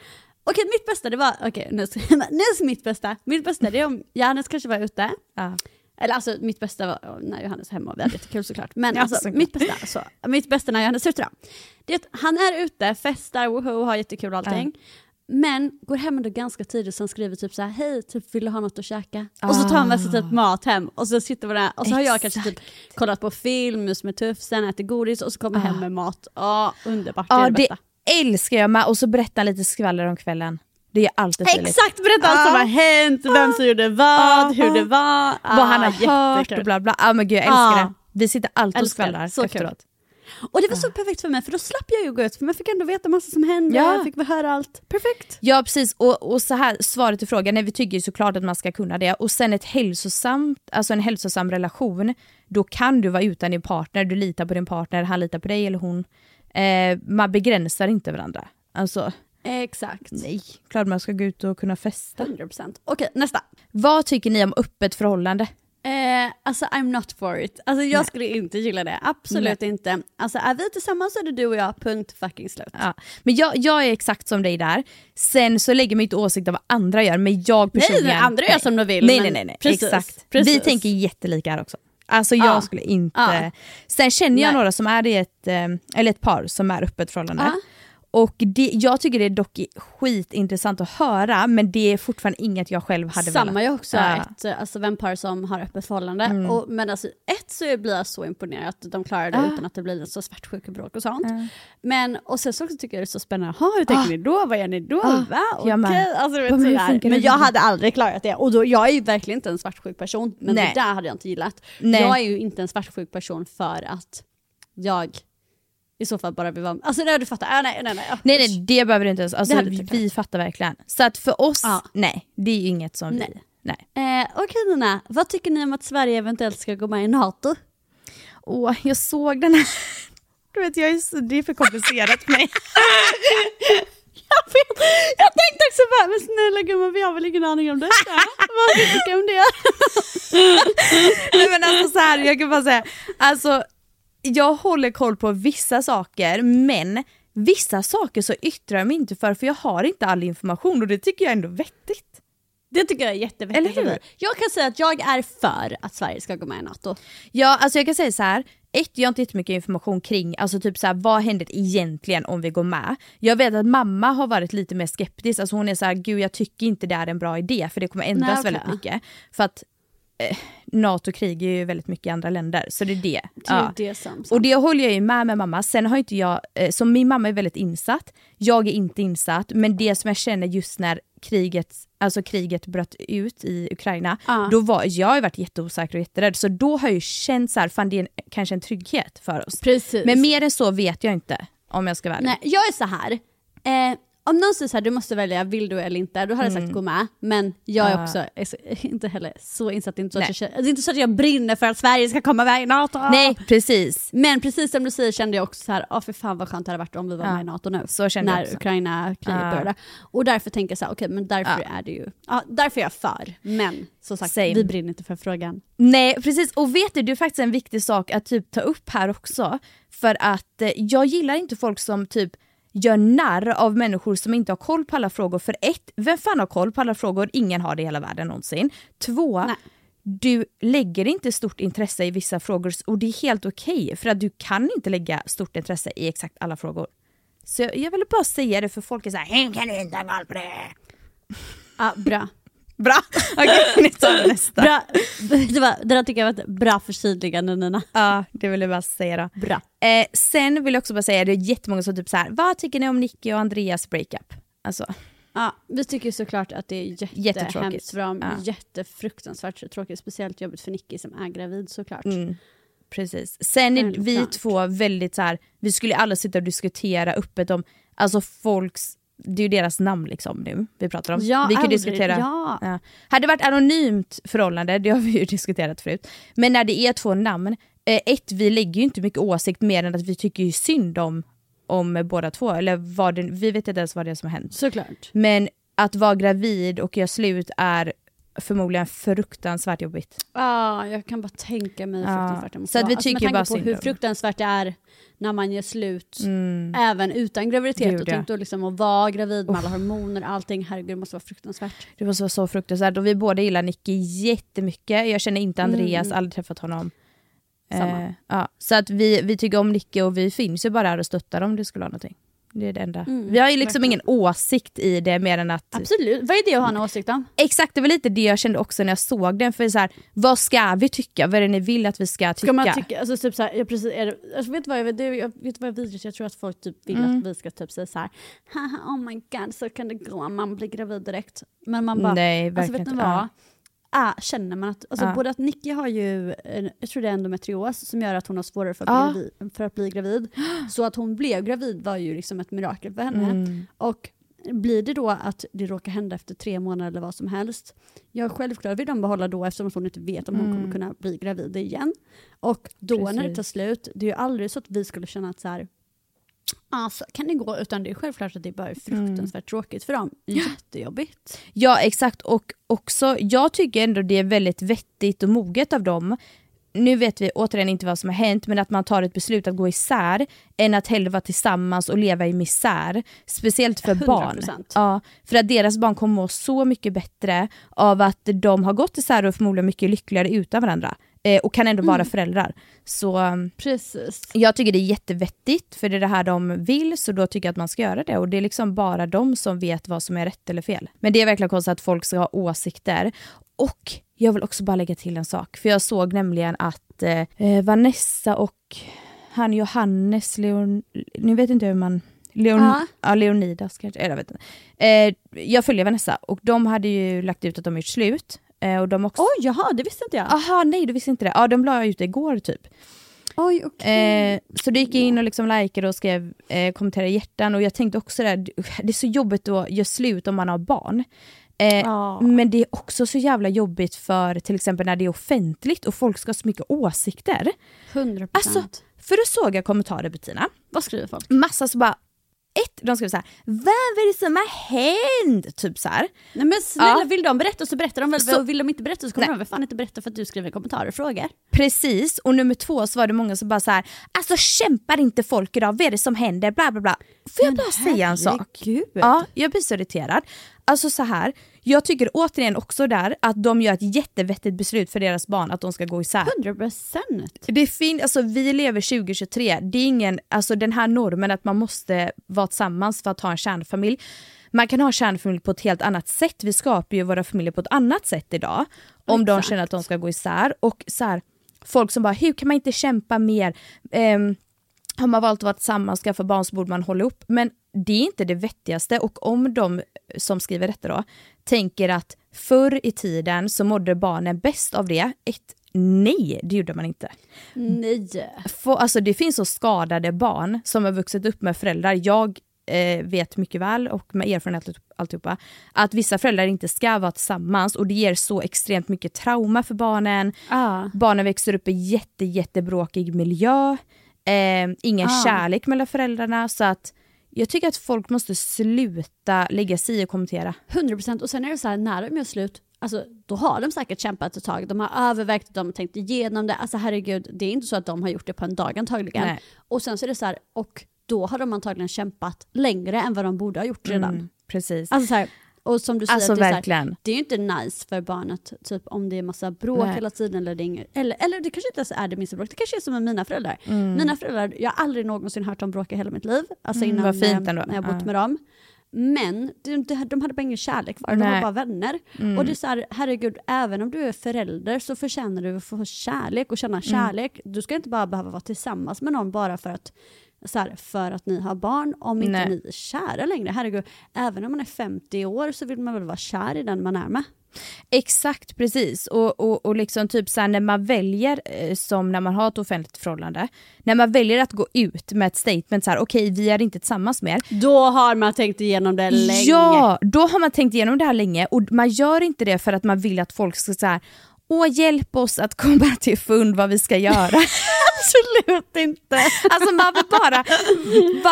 A: Okej mitt bästa det var, okej nu, nu är mitt bästa, mitt bästa det är om Johannes kanske var ute,
B: Ja.
A: eller alltså mitt bästa var när Johannes var hemma och vi hade jättekul såklart. Men
B: Ja,
A: alltså
B: såklart.
A: mitt bästa, så, mitt bästa när Johannes är ute då. Det är att han är ute, festar, woho, har jättekul och allting. Men går hem ändå ganska tidigt och skriver typ så här, hej, typ, vill du ha något att käka? Och så tar han med sig typ mat hem och så sitter vi där och så har jag kanske typ kollat på film, mus med tufsen, äter godis och så kommer jag hem med mat. Ja, underbart, det är
B: Ja
A: det bästa.
B: Älskar jag med och så berätta lite skvaller om kvällen. Det är alltid Filip.
A: Exakt, berätta allt som har hänt, vem som gjorde vad, hur det var.
B: Vad han har
A: Ah,
B: hört och bla bla. Ja men gud jag älskar det. Vi sitter alltid och skvallrar
A: kul.
B: efteråt.
A: Och det var så perfekt för mig för då slapp jag ju gå ut för man fick ändå veta massa som hände,
B: Ja.
A: jag fick höra allt. Perfekt.
B: Ja precis och, och så här svaret till frågan, nej vi tycker ju såklart att man ska kunna det och sen ett hälsosamt, alltså en hälsosam relation, då kan du vara utan din partner, du litar på din partner, han litar på dig eller hon. Eh, man begränsar inte varandra. Alltså
A: Exakt.
B: nej, klart man ska gå ut och kunna festa.
A: 100%. Okej, nästa.
B: Vad tycker ni om öppet förhållande?
A: Eh, alltså I'm not for it. Alltså jag skulle inte gilla det, absolut inte. Alltså är vi tillsammans så är det du och jag, punkt fucking slut.
B: Ja. Men jag, jag är exakt som dig där. Sen så lägger man inte åsikt av vad andra gör, men jag personligen...
A: nej, andra gör som de vill,
B: Nej, nej, nej. nej.
A: Precis,
B: exakt.
A: precis.
B: Vi tänker jättelika här också. Alltså jag
A: Ja.
B: skulle inte...
A: Ja.
B: Sen känner jag
A: Nej.
B: några som är i ett, eh, eller ett par som är öppet förhållande.
A: Ja.
B: Och det, jag tycker det är dock skitintressant att höra, men det är fortfarande inget jag själv hade
A: Samma
B: velat.
A: jag också,
B: Ja.
A: ett alltså, vänpar som har öppet förhållande.
B: Mm.
A: Och, men alltså, ett så blir jag så imponerad att de klarar det utan att det blir så svartsjukebråk och sånt. Men och sen så tycker jag det är så spännande, Jaha, hur tänker
B: Ah.
A: ni då? Vad gör ni då?
B: Ah,
A: Va? Okej,
B: med.
A: alltså, vet, sådär. men jag hade aldrig klarat det. Och då, jag är ju verkligen inte en svartsjuk person, men
B: Nej.
A: det där hade jag inte gillat.
B: Nej.
A: Jag är ju inte en svartsjuk person för att jag i så fall bara vill vara... Alltså nej, du fattar. Ah, nej, nej, nej.
B: Nej
A: usch.
B: nej, det behöver du inte ens. Alltså,
A: hade
B: vi, vi fattar verkligen. Så att för oss,
A: Ja.
B: nej, det är inget som
A: Nej.
B: vi... Nej.
A: Eh, Okej Nina, vad tycker ni om att Sverige eventuellt ska gå med i NATO?
B: Åh, jag såg den här. Du vet, jag är det är för komplicerat för mig.
A: Jag vet, jag tänkte också bara, men snälla gumman vi har väl ingen aning om detta? vad tycker du om det?
B: Nej men alltså så här, jag kan bara säga, alltså jag håller koll på vissa saker men vissa saker så yttrar jag mig inte för för jag har inte all information och det tycker jag är ändå vettigt.
A: Det tycker jag är jättevettigt.
B: Eller hur?
A: Jag kan säga att jag är för att Sverige ska gå med i NATO.
B: Ja alltså jag kan säga så här. ett, jag har inte jättemycket information kring alltså typ så här, vad händer egentligen om vi går med. Jag vet att mamma har varit lite mer skeptisk, alltså hon är så här, gud jag tycker inte det är en bra idé för det kommer ändras
A: Nej, okej.
B: väldigt mycket. För att eh, NATO krigar ju väldigt mycket i andra länder, så det är det.
A: Det är
B: Ja.
A: det som,
B: Och det håller jag ju med med mamma. Sen har inte jag, eh, som min mamma är väldigt insatt, jag är inte insatt, men det som jag känner just när kriget, alltså kriget bröt ut i Ukraina,
A: Ja.
B: då var, jag har varit jätteosäker och jätterädd så då har jag ju känt så här, fan det är en, kanske en trygghet för oss.
A: Precis.
B: Men mer än så vet jag inte om jag ska vara ärlig.
A: Nej, jag är så här. Eh, om någon säger så här, du måste välja, vill du eller inte? Då hade jag sagt gå med. Men jag är
B: Mm. Ja.
A: också är så, inte heller så insatt, det är inte så, att jag, det är inte så att jag brinner för att Sverige ska komma med i NATO.
B: Nej precis.
A: Men precis som du säger kände jag också så här, åh för fan vad skönt det hade varit om vi var
B: Ja.
A: med i NATO nu.
B: Så kände jag
A: när. Ukraina-kriget
B: Ja.
A: började. Och därför tänker jag så här, okej men därför
B: Ja.
A: är det ju, ja, därför är jag för. Men som sagt,
B: Same.
A: vi brinner inte för frågan.
B: Nej precis och vet du, det är faktiskt en viktig sak att typ ta upp här också. För att eh, jag gillar inte folk som typ gör narr av människor som inte har koll på alla frågor. För ett, vem fan har koll på alla frågor? Ingen har det i hela världen någonsin. Två,
A: Nej.
B: du lägger inte stort intresse i vissa frågor och det är helt okej för att du kan inte lägga stort intresse i exakt alla frågor. Så jag, jag ville bara säga det för folk är såhär, hur kan du inte ha koll på det?
A: Ja, bra.
B: Bra, okej ni tar nästa.
A: bra. Det, var, det där tycker jag var ett bra förtydligande Nina.
B: Ja, det ville jag bara säga då.
A: Bra.
B: Eh, sen vill jag också bara säga, det är jättemånga som typ så här, vad tycker ni om Nicky och Andreas breakup? Alltså,
A: Ja, vi tycker såklart att det är jättehemskt för dem.
B: Ja.
A: Jättefruktansvärt tråkigt. Speciellt jobbigt för Nicky som är gravid såklart.
B: mm, precis. Sen är vi två väldigt så här, vi skulle alla sitta och diskutera öppet om, alltså folks, det är ju deras namn liksom nu vi pratar om.
A: Ja,
B: vi kan
A: aldrig.
B: diskutera.
A: Ja.
B: Ja. Hade det varit anonymt förhållande, det har vi ju diskuterat förut. Men när det är två namn, eh, ett, vi lägger ju inte mycket åsikt mer än att vi tycker ju synd om, om båda två. Eller vad det, vi vet inte ens vad det är som har hänt.
A: Såklart.
B: Men att vara gravid och göra slut är förmodligen fruktansvärt jobbigt.
A: Ja, jag kan bara tänka mig hur
B: Ja.
A: fruktansvärt det måste
B: Så att
A: vara.
B: vi
A: Alltså, med
B: tycker
A: tanke
B: bara
A: på hur fruktansvärt det är när man gör slut,
B: Mm.
A: även utan graviditet.
B: Gud,
A: och tänk då liksom att vara gravid med alla hormoner, allting. Herregud, det måste vara fruktansvärt.
B: Det måste vara så fruktansvärt och vi båda gillar Nicky jättemycket. Jag känner inte Andreas,
A: Mm.
B: aldrig träffat honom.
A: Samma.
B: Eh, ja. Så att vi, vi tycker om Nicky och vi finns ju bara här och stöttar om det skulle ha någonting. Det är det enda.
A: Mm,
B: vi har ju liksom
A: verkligen.
B: ingen åsikt i det mer än att...
A: Absolut. Vad är det att ha en åsikt om?
B: Exakt, det var lite det jag kände också när jag såg den. För så här, vad ska vi tycka? Vad är det ni vill att vi ska tycka?
A: Ska man tycka, alltså typ såhär, jag precis, är det, alltså vet du vad jag, det, jag vet vad jag vidrigt, jag tror att folk typ vill
B: Mm.
A: att vi ska typ säga såhär, haha oh my god så kan det gå man blir gravid direkt. Men man bara,
B: Nej,
A: alltså vet ni vad?
B: Ja.
A: Ah, känner man att, alltså
B: Ja.
A: både att Nicky har ju, en, jag tror det är endometrios som gör att hon har svårare för att,
B: Ja.
A: bli, gravid, för att bli gravid. Så att hon blev gravid var ju liksom ett mirakel för henne.
B: Mm.
A: Och blir det då att det råkar hända efter tre månader eller vad som helst, ja självklart vill de behålla då eftersom hon inte vet om hon
B: Mm.
A: kommer kunna bli gravid igen. Och då när det
B: Precis.
A: tar slut, det är ju aldrig så att vi skulle känna att så här, ah, så kan det gå, utan det är självklart att det bara är fruktansvärt tråkigt för dem. Jättejobbigt.
B: Ja exakt och också, jag tycker ändå det är väldigt vettigt och moget av dem. Nu vet vi återigen inte vad som har hänt men att man tar ett beslut att gå isär än att hellre vara tillsammans och leva i misär. Speciellt för barn.
A: 100%.
B: Ja, för att deras barn kommer må så mycket bättre av att de har gått isär och förmodligen mycket lyckligare utan varandra. Eh, och kan ändå vara föräldrar. Så um,
A: Precis.
B: jag tycker det är jättevettigt för det är det här de vill så då tycker jag att man ska göra det och det är liksom bara de som vet vad som är rätt eller fel. Men det är verkligen konstigt att folk ska ha åsikter. Och jag vill också bara lägga till en sak för jag såg nämligen att eh, Vanessa och han Johannes Leon... Nu vet inte hur man... Leon,
A: Ja.
B: ja. Leonidas kanske, eller jag vet inte. Eh, jag följer Vanessa och de hade ju lagt ut att de gjort slut. Eh, och de också...
A: Oj, jaha, det visste inte jag.
B: Aha, nej du visste inte det. Ja, de la ut det igår typ.
A: Oj, okej.
B: Eh, så då gick jag in och liksom likade och skrev eh, kommenterade hjärtan och jag tänkte också det, det är så jobbigt att göra slut om man har barn. Eh,
A: Ja.
B: Men det är också så jävla jobbigt för till exempel när det är offentligt och folk ska ha så mycket åsikter.
A: 100%.
B: Alltså, för då såg jag kommentarer Bettina,
A: vad skriver folk?
B: massa så bara ett, de skrev så här, vad är det som har hänt? Typ så här.
A: Nej men snälla,
B: Ja.
A: vill de berätta så berättar de väl.
B: Så-
A: vill de inte berätta så kommer
B: Nej.
A: de väl fan inte berätta för att du skriver kommentarer och frågor.
B: Precis, och nummer två så var det många som bara så här, alltså kämpar inte folk idag, vad är det som händer? Bla bla bla. Får jag bara säga en sak?
A: herregud.
B: Ja, jag blir så irriterad. Alltså så här, jag tycker återigen också där att de gör ett jättevettigt beslut för deras barn att de ska gå isär.
A: 100%.
B: Det är fin, alltså vi lever 2023, det är ingen, alltså den här normen att man måste vara tillsammans för att ha en kärnfamilj. Man kan ha kärnfamilj på ett helt annat sätt, vi skapar ju våra familjer på ett annat sätt idag. Om de
A: Exakt.
B: känner att de ska gå isär. Och så här, folk som bara, hur kan man inte kämpa mer? Ehm, har man valt att vara tillsammans, skaffa barn så borde man hålla upp. Men det är inte det vettigaste och om de som skriver detta då tänker att förr i tiden så mådde barnen bäst av det, ett nej, det gjorde man inte.
A: Nej.
B: Få, alltså det finns så skadade barn som har vuxit upp med föräldrar, jag eh, vet mycket väl och med erfarenhet alltihopa, att vissa föräldrar inte ska vara tillsammans och det ger så extremt mycket trauma för barnen.
A: Ah.
B: Barnen växer upp i jätte, jättebråkig miljö, eh, ingen
A: Ah.
B: kärlek mellan föräldrarna så att jag tycker att folk måste sluta lägga sig i och kommentera.
A: 100% och sen är det så här när de gör slut, alltså, då har de säkert kämpat ett tag, de har övervägt, de har tänkt igenom det, alltså herregud, det är inte så att de har gjort det på en dag antagligen.
B: Nej.
A: Och sen så är det så här, och då har de antagligen kämpat längre än vad de borde ha gjort redan.
B: Mm, precis.
A: Alltså så här, och som du säger,
B: Alltså,
A: det, är här, det är ju inte nice för barnet typ, om det är massa bråk
B: Nej.
A: hela tiden. Eller det, inget, eller, eller det kanske inte ens är det minsta bråk, det kanske är som med mina föräldrar.
B: Mm.
A: Mina föräldrar, jag har aldrig någonsin hört dem bråka hela mitt liv. Alltså
B: Mm,
A: innan
B: vad fint
A: eh,
B: ändå.
A: när jag bott med dem. Men de, de, de hade bara ingen kärlek kvar, de var bara vänner.
B: Mm.
A: Och det är så här, herregud, även om du är förälder så förtjänar du att få kärlek och
B: Mm.
A: känna kärlek. Du ska inte bara behöva vara tillsammans med någon bara för att, så här, för att ni har barn, om inte
B: Nej.
A: ni är kära längre. Herregud, även om man är 50 år så vill man väl vara kär i den man är med.
B: Exakt, precis. Och, och, och liksom typ så när man väljer, eh, som när man har ett offentligt förhållande, när man väljer att gå ut med ett statement så här, okej vi är inte tillsammans mer.
A: Då har man tänkt igenom det länge.
B: Ja, då har man tänkt igenom det här länge och man gör inte det för att man vill att folk ska säga Åh hjälp oss att komma till fund vad vi ska göra.
A: Absolut inte.
B: alltså man vill bara,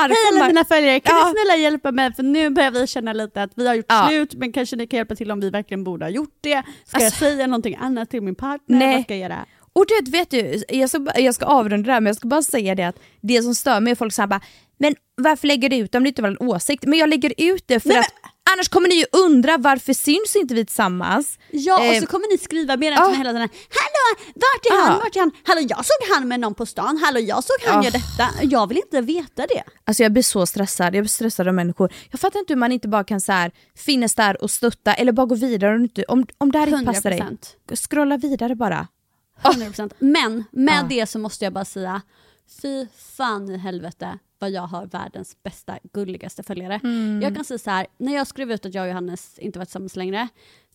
A: Hej alla mina följare, kan
B: Ja.
A: ni snälla hjälpa mig för nu börjar vi känna lite att vi har gjort
B: Ja.
A: slut men kanske ni kan hjälpa till om vi verkligen borde ha gjort det. Ska jag
B: Alltså-
A: säga någonting annat till min partner?
B: Nej.
A: Vad ska jag göra?
B: Och det vet du, jag ska, jag ska avrunda det här men jag ska bara säga det att det som stör mig är folk säger bara men varför lägger du ut om det inte var en åsikt? Men jag lägger ut det för
A: Nej,
B: att annars kommer ni ju undra varför syns inte vi tillsammans?
A: Ja och
B: Eh,
A: så kommer ni skriva
B: ja.
A: till mig hela tiden. Hallå, vart är han?
B: Ja.
A: Vart är han? Hallå jag såg han med någon på stan. Hallå jag såg han
B: Ja.
A: göra detta. Jag vill inte veta det.
B: Alltså jag blir så stressad, jag blir stressad av människor. Jag fattar inte hur man inte bara kan så här, finnas där och stötta eller bara gå vidare om, om, om det här inte passar dig.
A: 100%.
B: Scrolla vidare bara.
A: 100%. Men med
B: Ja.
A: det så måste jag bara säga, fy fan i helvete vad jag har världens bästa, gulligaste följare.
B: Mm.
A: Jag kan säga så här, när jag skrev ut att jag och Johannes inte var tillsammans längre,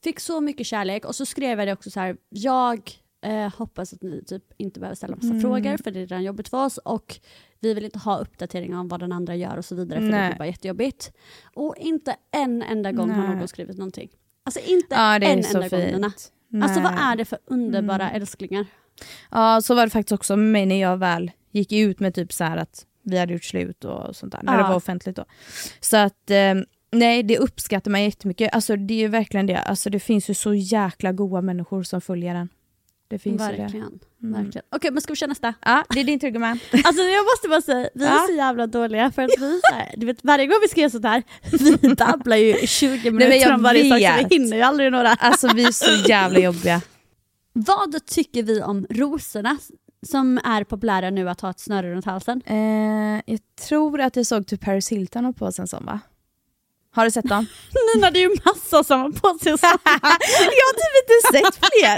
A: fick så mycket kärlek och så skrev jag det också så här, jag eh, hoppas att ni typ inte behöver ställa massa
B: Mm.
A: frågor för det är redan jobbigt för oss och vi vill inte ha uppdateringar om vad den andra gör och så vidare för det
B: Nej.
A: blir bara jättejobbigt. Och inte en enda gång har
B: Nej.
A: någon skrivit någonting. Alltså inte
B: Ja, det är
A: en enda gång. Nina. Alltså vad.
B: Mm.
A: är det för underbara älsklingar?
B: Ja så var det faktiskt också med mig när jag väl gick ut med typ så att vi hade gjort slut och sånt där, när
A: Ja.
B: det var offentligt då. Så att eh, nej det uppskattar man jättemycket, alltså det är ju verkligen det, alltså det finns ju så jäkla goda människor som följer den. Det finns ju det.
A: Verkligen.
B: Mm.
A: verkligen. Okej men ska vi köra nästa?
B: Ja det är din tur gumman.
A: Alltså jag måste bara säga, vi är
B: Ja.
A: så jävla dåliga för att vi här, du vet varje gång vi ska göra sånt här, vi babblar ju i 20 minuter om varje sak så vi hinner ju aldrig några.
B: Alltså vi är så jävla jobbiga.
A: Vad tycker vi om rosorna som är populära nu att ha ett snöre runt halsen?
B: Eh, jag tror att jag såg typ Paris Hilton ha på sig en sån va? Har du sett dem?
A: Nina det är ju massa som har på sig såna.
B: jag har typ inte sett fler.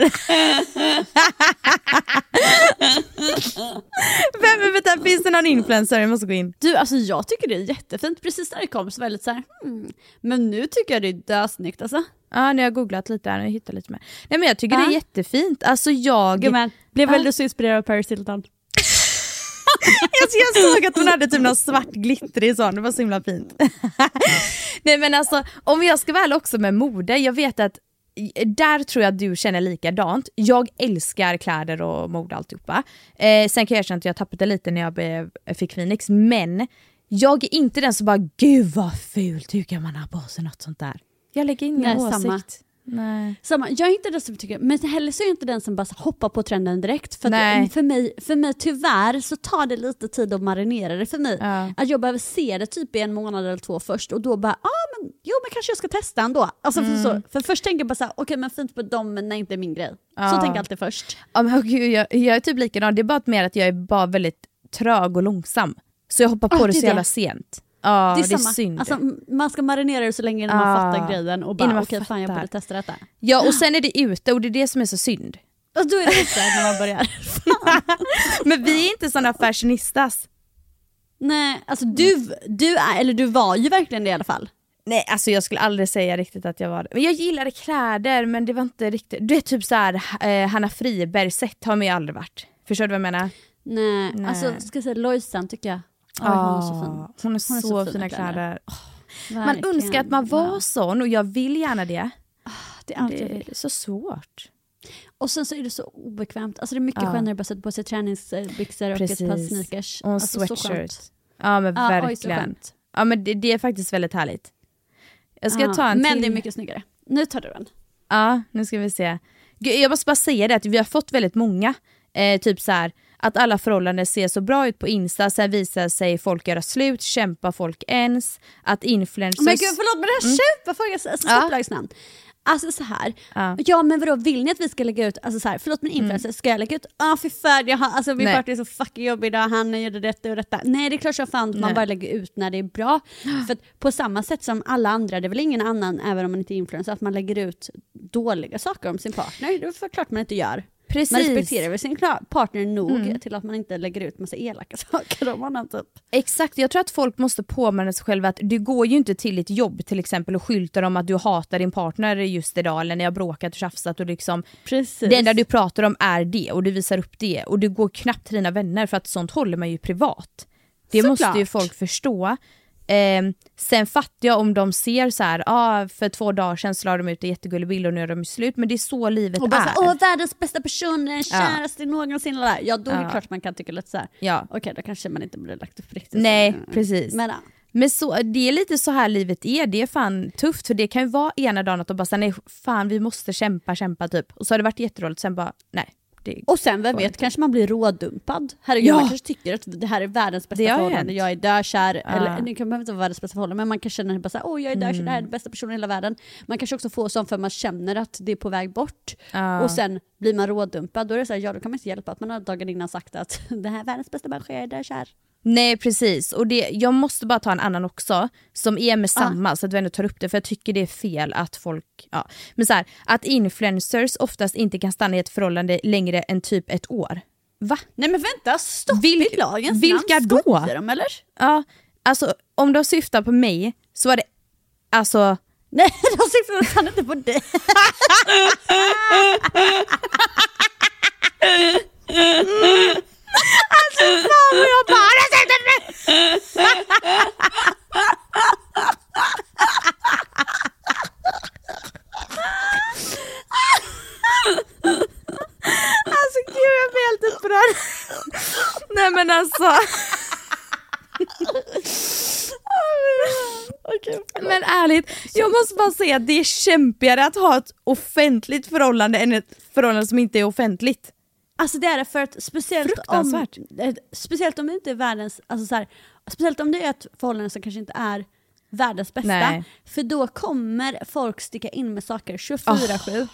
B: Vem, vänta, finns det någon influencer? Jag måste gå in.
A: Du alltså jag tycker det är jättefint, precis när det kom så var jag lite såhär, hmm. men nu tycker jag det är dösnyggt alltså.
B: Ja, nu har jag googlat lite här och hittat lite mer. Nej men jag tycker
A: Ja.
B: det är jättefint. Alltså jag...
A: Gumman, blev
B: Ja.
A: väl du så inspirerad av Paris Hilton?
B: Alltså jag såg att hon hade typ någon svart glittrig sån, det var så himla fint. Nej men alltså, om jag ska väl också med mode, jag vet att där tror jag att du känner likadant. Jag älskar kläder och mode och alltihopa. Eh, sen kan jag erkänna att jag tappade lite när jag blev, fick Phoenix, men jag är inte den som bara “gud vad fult, hur kan man ha på sig något sånt där?” Jag lägger ingen
A: Nej,
B: åsikt.
A: samma.
B: Nej.
A: Samma, jag är inte den som tycker, men heller så är jag inte den som bara hoppar på trenden direkt. För, att, för, mig, för mig tyvärr så tar det lite tid att marinera det för mig.
B: Ja.
A: Att jag behöver se det typ i en månad eller två först och då bara, ah, men jo men kanske jag ska testa ändå. Alltså för, så, för först tänker jag bara såhär, okej men fint på dem men nej inte min grej. Så
B: Ja.
A: tänker jag alltid först.
B: Ja, men, gud, jag, jag är typ likadan, det är bara mer att jag är bara väldigt trög och långsam. Så jag hoppar på
A: Ah,
B: det
A: det
B: så jävla
A: det.
B: sent. Ja, det är,
A: samma.
B: synd.
A: Alltså, man ska marinera det så länge innan man
B: Ja.
A: fattar grejen och bara
B: man
A: okej fan jag borde testa detta.
B: Ja, och sen är det ute och det är det som är så synd.
A: Och då är det ute när man börjar.
B: Men vi är inte såna fashionistas.
A: Nej, alltså du, du är, eller du var ju verkligen det i alla fall.
B: Nej alltså jag skulle aldrig säga riktigt att jag var det. Men jag gillade kläder men det var inte riktigt, du är typ såhär eh, Hanna Friberg sett har man ju aldrig varit. Förstår du vad jag menar?
A: Nej,
B: Nej.
A: alltså ska jag säga Lojsan tycker jag. Oj, hon är så fin.
B: Ah, Hon är så, fina kläder. Man
A: Verkligen.
B: önskar att man var sån och jag vill gärna det.
A: Det är
B: Det är så svårt.
A: Och sen så är det så obekvämt. Alltså det är mycket
B: Ja.
A: skönare att bara sätta på sig träningsbyxor och ett par
B: Precis.
A: sneakers.
B: Och en
A: alltså, så
B: sweatshirt. Ja men
A: Ja, oj, så
B: verkligen.
A: skönt.
B: ja men det, det är faktiskt väldigt härligt. Jag ska
A: Ja,
B: ta en
A: Men
B: till.
A: det är mycket snyggare. Nu tar du den.
B: Ja, nu ska vi se. Jag måste bara säga det att vi har fått väldigt många, eh, typ så här att alla förhållanden ser så bra ut på Insta, sen visar sig folk göra slut, kämpar folk ens, att influencers...
A: Men gud förlåt men det här köpa folk, alltså
B: Mm. Ja.
A: Alltså så här.
B: Ja.
A: ja men vadå vill ni att vi ska lägga ut, alltså så här, förlåt men influencer, ska jag lägga ut, ja ah, fy fan, jag har, alltså min
B: Mm. Nej.
A: partner är så fucking jobbig idag, han gjorde detta och detta. Nej det är klart som fan man bara lägger ut när det är bra. För att på samma sätt som alla andra, det är väl ingen annan, även om man inte är influencer, att man lägger ut dåliga saker om sin partner. Det är klart man inte gör.
B: Precis.
A: Man respekterar väl sin partner nog
B: Mm.
A: till att man inte lägger ut massa elaka saker om honom typ.
B: Exakt, jag tror att folk måste påminna sig själva att du går ju inte till ditt jobb till exempel och skyltar om att du hatar din partner just idag eller när jag bråkat och tjafsat och liksom
A: Precis.
B: det enda du pratar om är det och du visar upp det och du går knappt till dina vänner för att sånt håller man ju privat. Det
A: Såklart.
B: måste ju folk förstå. Eh, sen fattar jag om de ser så här, ah, för två dagar sedan så la de ut en jättegullig bild och nu är de slut men det är så livet
A: Och bara
B: är.
A: åh världens bästa person, den käraste någonsin. och där. Ja då är det
B: Ja.
A: klart man kan tycka lite såhär,
B: Ja.
A: okej då kanske man inte borde lagt upp riktigt.
B: Nej,
A: så.
B: precis.
A: Men ja.
B: Men så, det är lite så här livet är, det är fan tufft för det kan ju vara ena dagen att de bara säger nej fan vi måste kämpa, kämpa typ. Och så har det varit jätteroligt sen bara nej. Det,
A: Och sen vem vet, kanske man blir rådumpad. Herregud,
B: Ja.
A: man kanske tycker att det här är världens bästa förhållande, jag är dökär,
B: Ja.
A: eller det kan behöver inte vara världens bästa förhållande, men man kan känna bara såhär, åh jag är dökär,
B: Mm.
A: det här är den bästa personen i hela världen. Man kanske också får sånt för man känner att det är på väg bort.
B: Ja.
A: Och sen blir man rådumpad, då är det såhär, ja då kan man inte hjälpa att man har dagen innan sagt att det här är världens bästa människa, jag är dökär.
B: Nej precis, och det, jag måste bara ta en annan också som är med samma så att vi ändå tar upp det för jag tycker det är fel att folk, ja. Men så här, att influencers oftast inte kan stanna i ett förhållande längre än typ ett år. Va?
A: Nej men vänta, stopp
B: Vil-
A: i lagens
B: vilka
A: namn,
B: då?
A: de eller?
B: Ja, alltså om de syftar på mig så var det, alltså
A: Nej, de syftar fan inte på dig.
B: Alltså fan vad jag bara har sett det Alltså gud jag blir helt upprörd. Nej men alltså. Men ärligt, jag måste bara säga att det är kämpigare att ha ett offentligt förhållande än ett förhållande som inte är offentligt.
A: Alltså det är det för att speciellt om, eh, speciellt om det inte är världens, alltså så här, speciellt om det är ett förhållande som kanske inte är världens bästa,
B: Nej.
A: för då kommer folk sticka in med saker 24-7.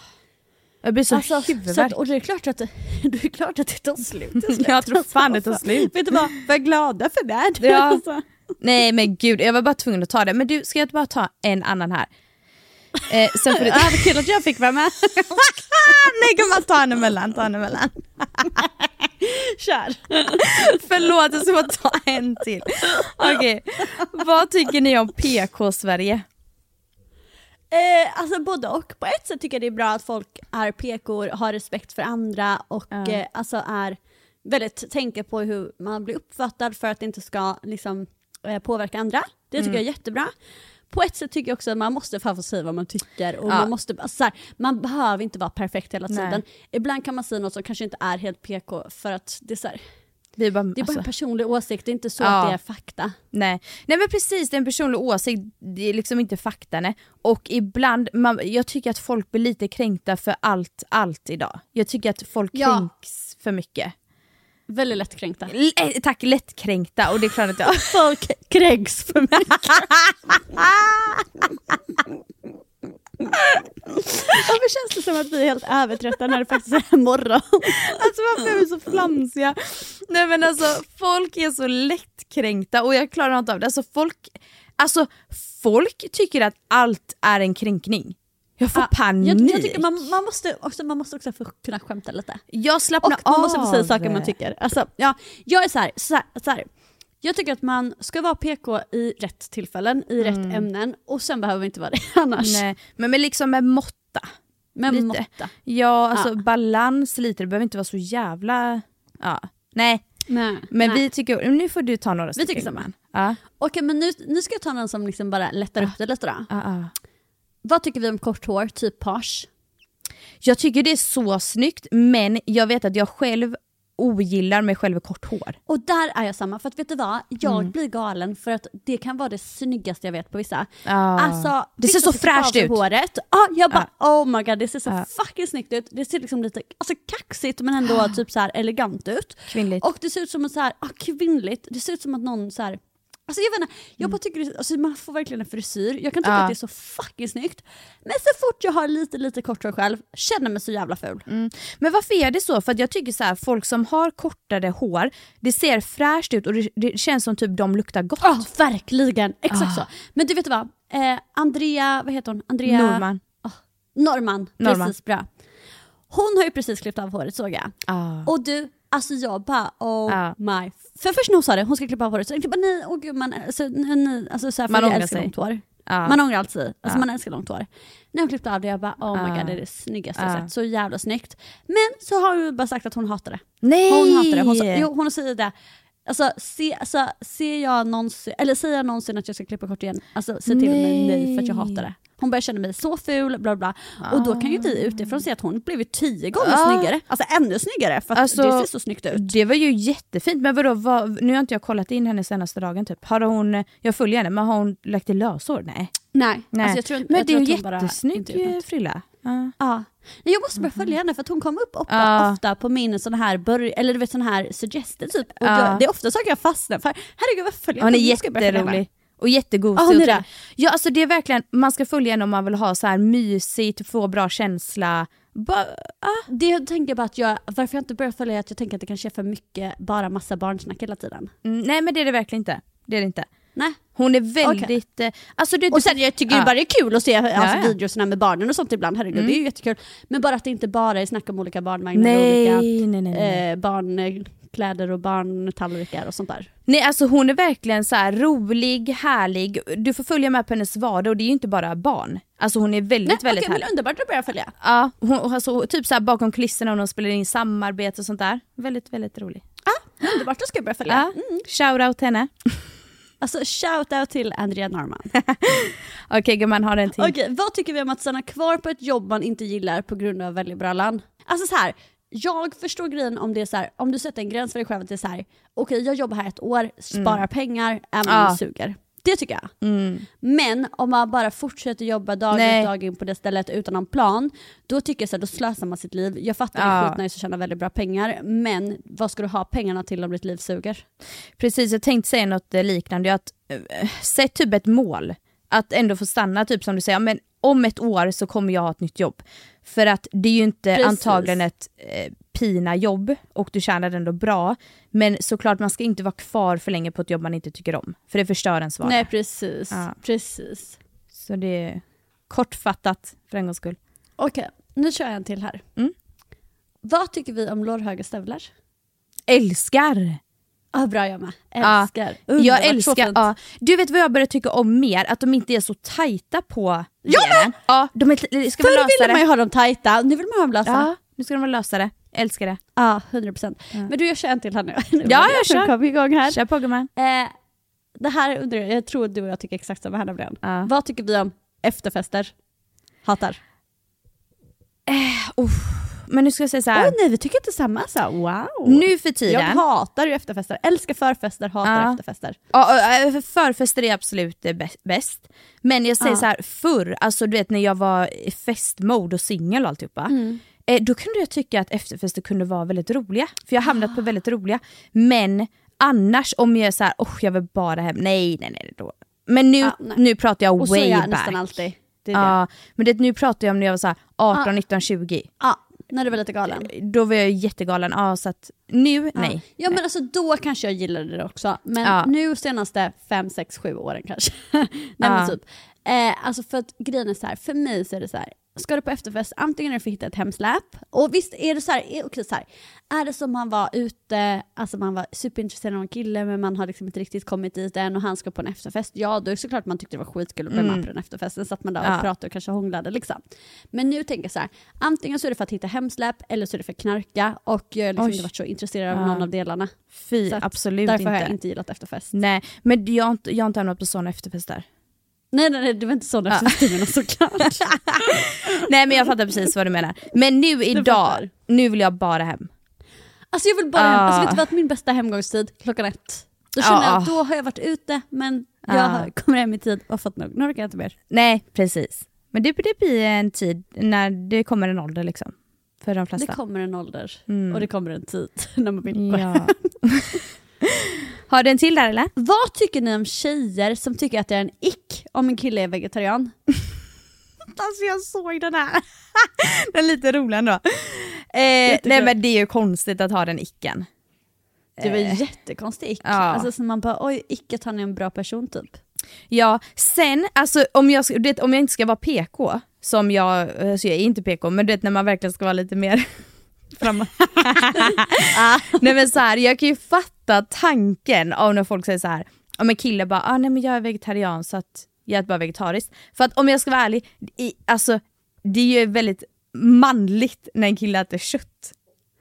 B: Jag blir så
A: Alltså, så
B: huvudvärk.
A: och det är klart att det, är klart att det tar slut.
B: Jag tror fan det tar
A: Alltså,
B: slut.
A: Vet du vad, var glada för det.
B: Ja.
A: Alltså.
B: Nej men gud, jag var bara tvungen att ta det. Men du, ska jag bara ta en annan här? Eh, sen får du...
A: Vad kul att jag fick vara med.
B: Nej gumman, ta en emellan, ta en emellan.
A: Kör.
B: Förlåt, jag ska bara ta en till. Okej, vad tycker ni om PK-Sverige?
A: Eh, alltså både och. På ett sätt tycker jag det är bra att folk är PK, har respekt för andra och
B: Ja.
A: eh, alltså är väldigt, tänker på hur man blir uppfattad för att det inte ska liksom, eh, påverka andra. Det tycker
B: Mm.
A: jag är jättebra. På ett sätt tycker jag också att man måste fan få säga vad man tycker och
B: Ja.
A: man, måste, alltså så här, man behöver inte vara perfekt hela
B: Nej.
A: tiden. Ibland kan man säga något som kanske inte är helt PK för att det är, så här,
B: Det är bara,
A: det är bara
B: alltså,
A: en personlig åsikt, det är inte så
B: Ja.
A: att det är fakta.
B: nej. nej men precis, det är en personlig åsikt, det är liksom inte fakta. Nej. Och ibland, man, jag tycker att folk blir lite kränkta för allt, allt idag. Jag tycker att folk
A: Ja.
B: kränks för mycket.
A: Väldigt lättkränkta.
B: L- tack, lättkränkta och det är klart att jag...
A: Folk kränks för mycket. Varför känns det som att vi är helt övertrötta när det faktiskt är morgon?
B: Alltså varför är vi så flamsiga? Nej men alltså folk är så lättkränkta och jag klarar inte av det. Alltså folk, alltså, folk tycker att allt är en kränkning. Jag får panik.
A: Jag, jag tycker man, man, måste också, man måste också få kunna skämta lite.
B: Jag slappnar
A: Och man
B: av.
A: måste få säga saker man tycker. Alltså, ja, jag är så här, så här, så här. Jag tycker att man ska vara PK i rätt tillfällen, i rätt ämnen och sen behöver vi inte vara det annars.
B: Nej, men, men liksom med måtta.
A: Med
B: lite.
A: måtta.
B: Ja, alltså
A: Ja.
B: balans lite, det behöver inte vara så jävla... Ja. Nej,
A: Nej.
B: men
A: Nej.
B: vi tycker... Nu får du ta några
A: tycker
B: stycken,
A: samma.
B: gumman. Ja.
A: Okej men nu, nu ska jag ta någon som liksom bara lättar upp det lite då. Vad tycker vi om kort hår, typ page?
B: Jag tycker det är så snyggt, men jag vet att jag själv ogillar mig själv med kort hår.
A: Och där är jag samma, för att vet du vad? Jag
B: Mm.
A: blir galen för att det kan vara det snyggaste jag vet på vissa.
B: Ja.
A: Alltså,
B: Det ser så fräscht ut.
A: Håret. Ja, jag bara oh my god det ser så
B: Ja.
A: fucking snyggt ut. Det ser liksom lite alltså, kaxigt men ändå typ så här elegant ut.
B: Kvinnligt.
A: Och det ser ut som att så här, ah, kvinnligt, det ser ut som att någon så här Alltså jag vet inte, jag bara tycker det, alltså man får verkligen en frisyr, jag kan tycka
B: Mm. Ja.
A: att det är så fucking snyggt. Men så fort jag har lite lite kort hår själv, känner mig så jävla ful.
B: Mm. Men varför är det så? För jag tycker så här, folk som har kortare hår, det ser fräscht ut och det, det känns som typ de luktar gott.
A: Ja, verkligen. Exakt
B: Ah.
A: så. Men du vet vad? Eh, Andrea, vad heter hon? Andrea
B: Norman.
A: Norman,
B: Norman.
A: precis bra. Hon har ju precis klippt av håret såg jag.
B: Ah.
A: Och du, alltså jag bara oh
B: Ja.
A: my. För först när hon sa det, hon ska klippa av håret, så jag bara nej, åh gud man, alltså, nej, nej, alltså så här,
B: Man ångrar sig.
A: långt hår.
B: Ja.
A: Man ångrar alltid, alltså
B: Ja.
A: man älskar långt hår. När hon klippte av det jag bara oh my god det är det snyggaste
B: Ja.
A: jag sett, så jävla snyggt. Men så har hon bara sagt att hon hatar det.
B: Nej!
A: Hon hatar det. Hon, sa, jo, hon säger det. Alltså, se, alltså, ser jag någonsin, eller säger jag någonsin att jag ska klippa kort igen, alltså säg till mig nej för att jag hatar det. Hon börjar känna mig så ful, bla bla. Och då kan ju vi utifrån se att hon blivit tio gånger
B: Ah.
A: snyggare. Alltså ännu snyggare för att
B: Alltså,
A: det ser så snyggt ut.
B: Det var ju jättefint, men vadå, vad, nu har inte jag kollat in henne senaste dagen typ. Har hon, jag följer henne, men har hon lagt i löshår? Nej.
A: Nej,
B: Nej.
A: Alltså, tror,
B: men det är ju
A: hon
B: jättesnygg frilla. Ja.
A: Nej, jag måste börja följa henne för att hon kom upp ofta,
B: Ja.
A: ofta på min sån här, börj- eller du vet sån här suggested typ. Och
B: Ja.
A: jag, det är ofta saker jag fastnar för. Herregud vad följer
B: Hon är
A: jag? Följa henne.
B: jätterolig. Och jättegosig. Trevlig. Ja alltså det är verkligen, man ska följa henne om man vill ha så här mysigt, få bra känsla. Ba, ah.
A: Det jag tänker bara att jag, varför jag inte börjar följa är att jag tänker att det kanske är för mycket bara massa barnsnack hela tiden.
B: mm, nej men det är det verkligen inte. Det är det inte.
A: Nej.
B: Hon är väldigt... eh, Alltså det,
A: Och sen jag tycker
B: Ja.
A: bara det är kul att se alltså,
B: Ja, ja.
A: videorna med barnen och sånt ibland, herregud
B: Mm.
A: det är ju jättekul. Men bara att det inte bara är snack om olika barnvagnar
B: Nej,
A: och olika
B: nej, nej, nej.
A: eh, barnkläder och barntallrikar och sånt där.
B: Nej alltså hon är verkligen så här rolig, härlig. Du får följa med på hennes vardag och det är ju inte bara barn. Alltså hon är väldigt,
A: Nej,
B: väldigt
A: men
B: härlig.
A: underbart att börja följa.
B: Ja, hon, alltså, typ så här bakom kulisserna och de spelar in samarbete och sånt där. Väldigt, väldigt rolig.
A: Ah, underbart, då ska jag börja följa.
B: Ja.
A: Mm.
B: Shout out henne.
A: Alltså shout out till Andrea Norman.
B: Okej gumman, har en till.
A: Okej, vad tycker vi om att stanna kvar på ett jobb man inte gillar på grund av väljebrallan? Alltså så här, jag förstår grejen om det är så här, om du sätter en gräns för dig själv att det är så här, okej jag jobbar här ett år, sparar pengar, även om det suger. Det tycker jag.
B: Mm.
A: Men om man bara fortsätter jobba dag ut dag in på det stället utan någon plan, då tycker jag så här, då slösar man sitt liv. Jag fattar det
B: Ja.
A: är skitnice att tjäna väldigt bra pengar, men vad ska du ha pengarna till om ditt liv suger?
B: Precis, jag tänkte säga något liknande. Att, eh, sätt typ ett mål. Att ändå få stanna, typ som du säger, men om ett år så kommer jag ha ett nytt jobb. För att det är ju inte
A: Precis.
B: antagligen ett eh, pina jobb och du tjänar ändå bra. Men såklart man ska inte vara kvar för länge på ett jobb man inte tycker om. För det förstör ens vardag.
A: Nej precis,
B: Ja.
A: precis.
B: Så det är kortfattat för en gångs skull.
A: Okej, nu kör jag en till här.
B: Mm.
A: Vad tycker vi om lårhöga stövlar?
B: Älskar!
A: Ah, bra jag med.
B: Ja,
A: Älskar. Underbart,
B: Jag älskar, ja. Du vet vad jag börjar tycka om mer? Att de inte är så tajta på benen. Ja, de är, ska
A: Förr ville
B: lösare.
A: man ju ha dem tajta, nu vill man ha dem lösa.
B: Ja, nu ska de vara lösare. Älskar det.
A: Ja, 100%. Men du jag kör en till här nu.
B: Ja, jag kör.
A: kom igång här.
B: Kör på gumman.
A: Eh, det här undrar jag, jag tror du och jag tycker exakt samma här nämligen.
B: Ja.
A: Vad tycker vi om efterfester? Hatar.
B: Uff. Men nu ska jag säga så här.
A: Åh nej, vi tycker inte samma. Så, här, wow.
B: Nu för
A: jag
B: tiden.
A: hatar ju efterfester. Älskar förfester, hatar
B: Ja.
A: efterfester.
B: Ja, äh, förfester är absolut bäst. Men jag säger
A: Ja.
B: så här, förr, alltså du vet när jag var i festmode och singel och alltihopa.
A: Mm.
B: Eh, då kunde jag tycka att efterfester kunde vara väldigt roliga. För jag har hamnat på väldigt roliga. Men annars om jag är så här, oh, jag vill bara hem. Nej, nej, nej. Då. Men nu,
A: Ja,
B: nu pratar jag
A: Och
B: way
A: jag
B: back.
A: nästan alltid. Det det.
B: Ja, men det, nu pratar jag om när jag var så här 18,
A: Ja.
B: 19, 20.
A: Ja, när du var lite galen.
B: Då var jag jättegalen. Ja, så att nu, nej.
A: Ja. ja men alltså då kanske jag gillade det också. Men
B: Ja.
A: nu senaste 5, 6, 7 åren kanske. Nej
B: Ja.
A: typ. Eh, alltså för att grejen är så här, för mig så är det så här. Ska du på efterfest, antingen är det för att hitta ett hemsläp, och visst är det så här, är, så här är det som man var ute, alltså man var superintresserad av en kille men man har liksom inte riktigt kommit dit än och han ska på en efterfest, ja då är det såklart man tyckte det var skitkul att bli med på den efterfesten, så att man där och
B: Ja.
A: pratade och kanske hånglade liksom. Men nu tänker jag så här, antingen så är det för att hitta hemsläp eller så är det för att knarka och jag har liksom
B: Oj.
A: inte varit så intresserad av
B: Ja.
A: någon av delarna.
B: Fy, absolut
A: Därför
B: inte.
A: har jag inte gillat efterfest.
B: Nej, men jag har inte, jag har inte hamnat på sådana efterfester.
A: Nej nej nej, det var inte sådana efterfester såklart.
B: Nej men jag fattar precis vad du menar. Men nu idag, nu vill jag bara hem.
A: Alltså jag vill bara hem, alltså
B: Ah.
A: vet du vad, min bästa hemgångstid klockan ett. Då känner jag
B: Ah.
A: att då har jag varit ute men jag
B: Ah.
A: har- kommer hem i tid och fått nog, nu orkar jag inte mer.
B: Nej precis. Men det, det blir en tid när det kommer en ålder liksom. För de
A: Det
B: flesta.
A: kommer en ålder
B: Mm.
A: och det kommer en tid när man vill gå hem.
B: Har du en till där eller?
A: Vad tycker ni om tjejer som tycker att det är en ick om en kille är vegetarian?
B: Alltså jag såg den här. den är lite rolig ändå. Eh, nej men det är ju konstigt att ha den icken.
A: Det var
B: Eh.
A: jättekonstig ick.
B: Ja.
A: Alltså så man bara oj, icke att han är en bra person typ.
B: Ja, sen alltså om jag, vet, om jag inte ska vara PK, som jag, alltså jag är inte PK, men du vet när man verkligen ska vara lite mer framåt. nej men så här, jag kan ju fatta tanken av när folk säger så här, om en kille bara, ah, nej men jag är vegetarian så att jag äter bara vegetariskt. För att om jag ska vara ärlig, i, alltså det är ju väldigt manligt när en kille äter kött.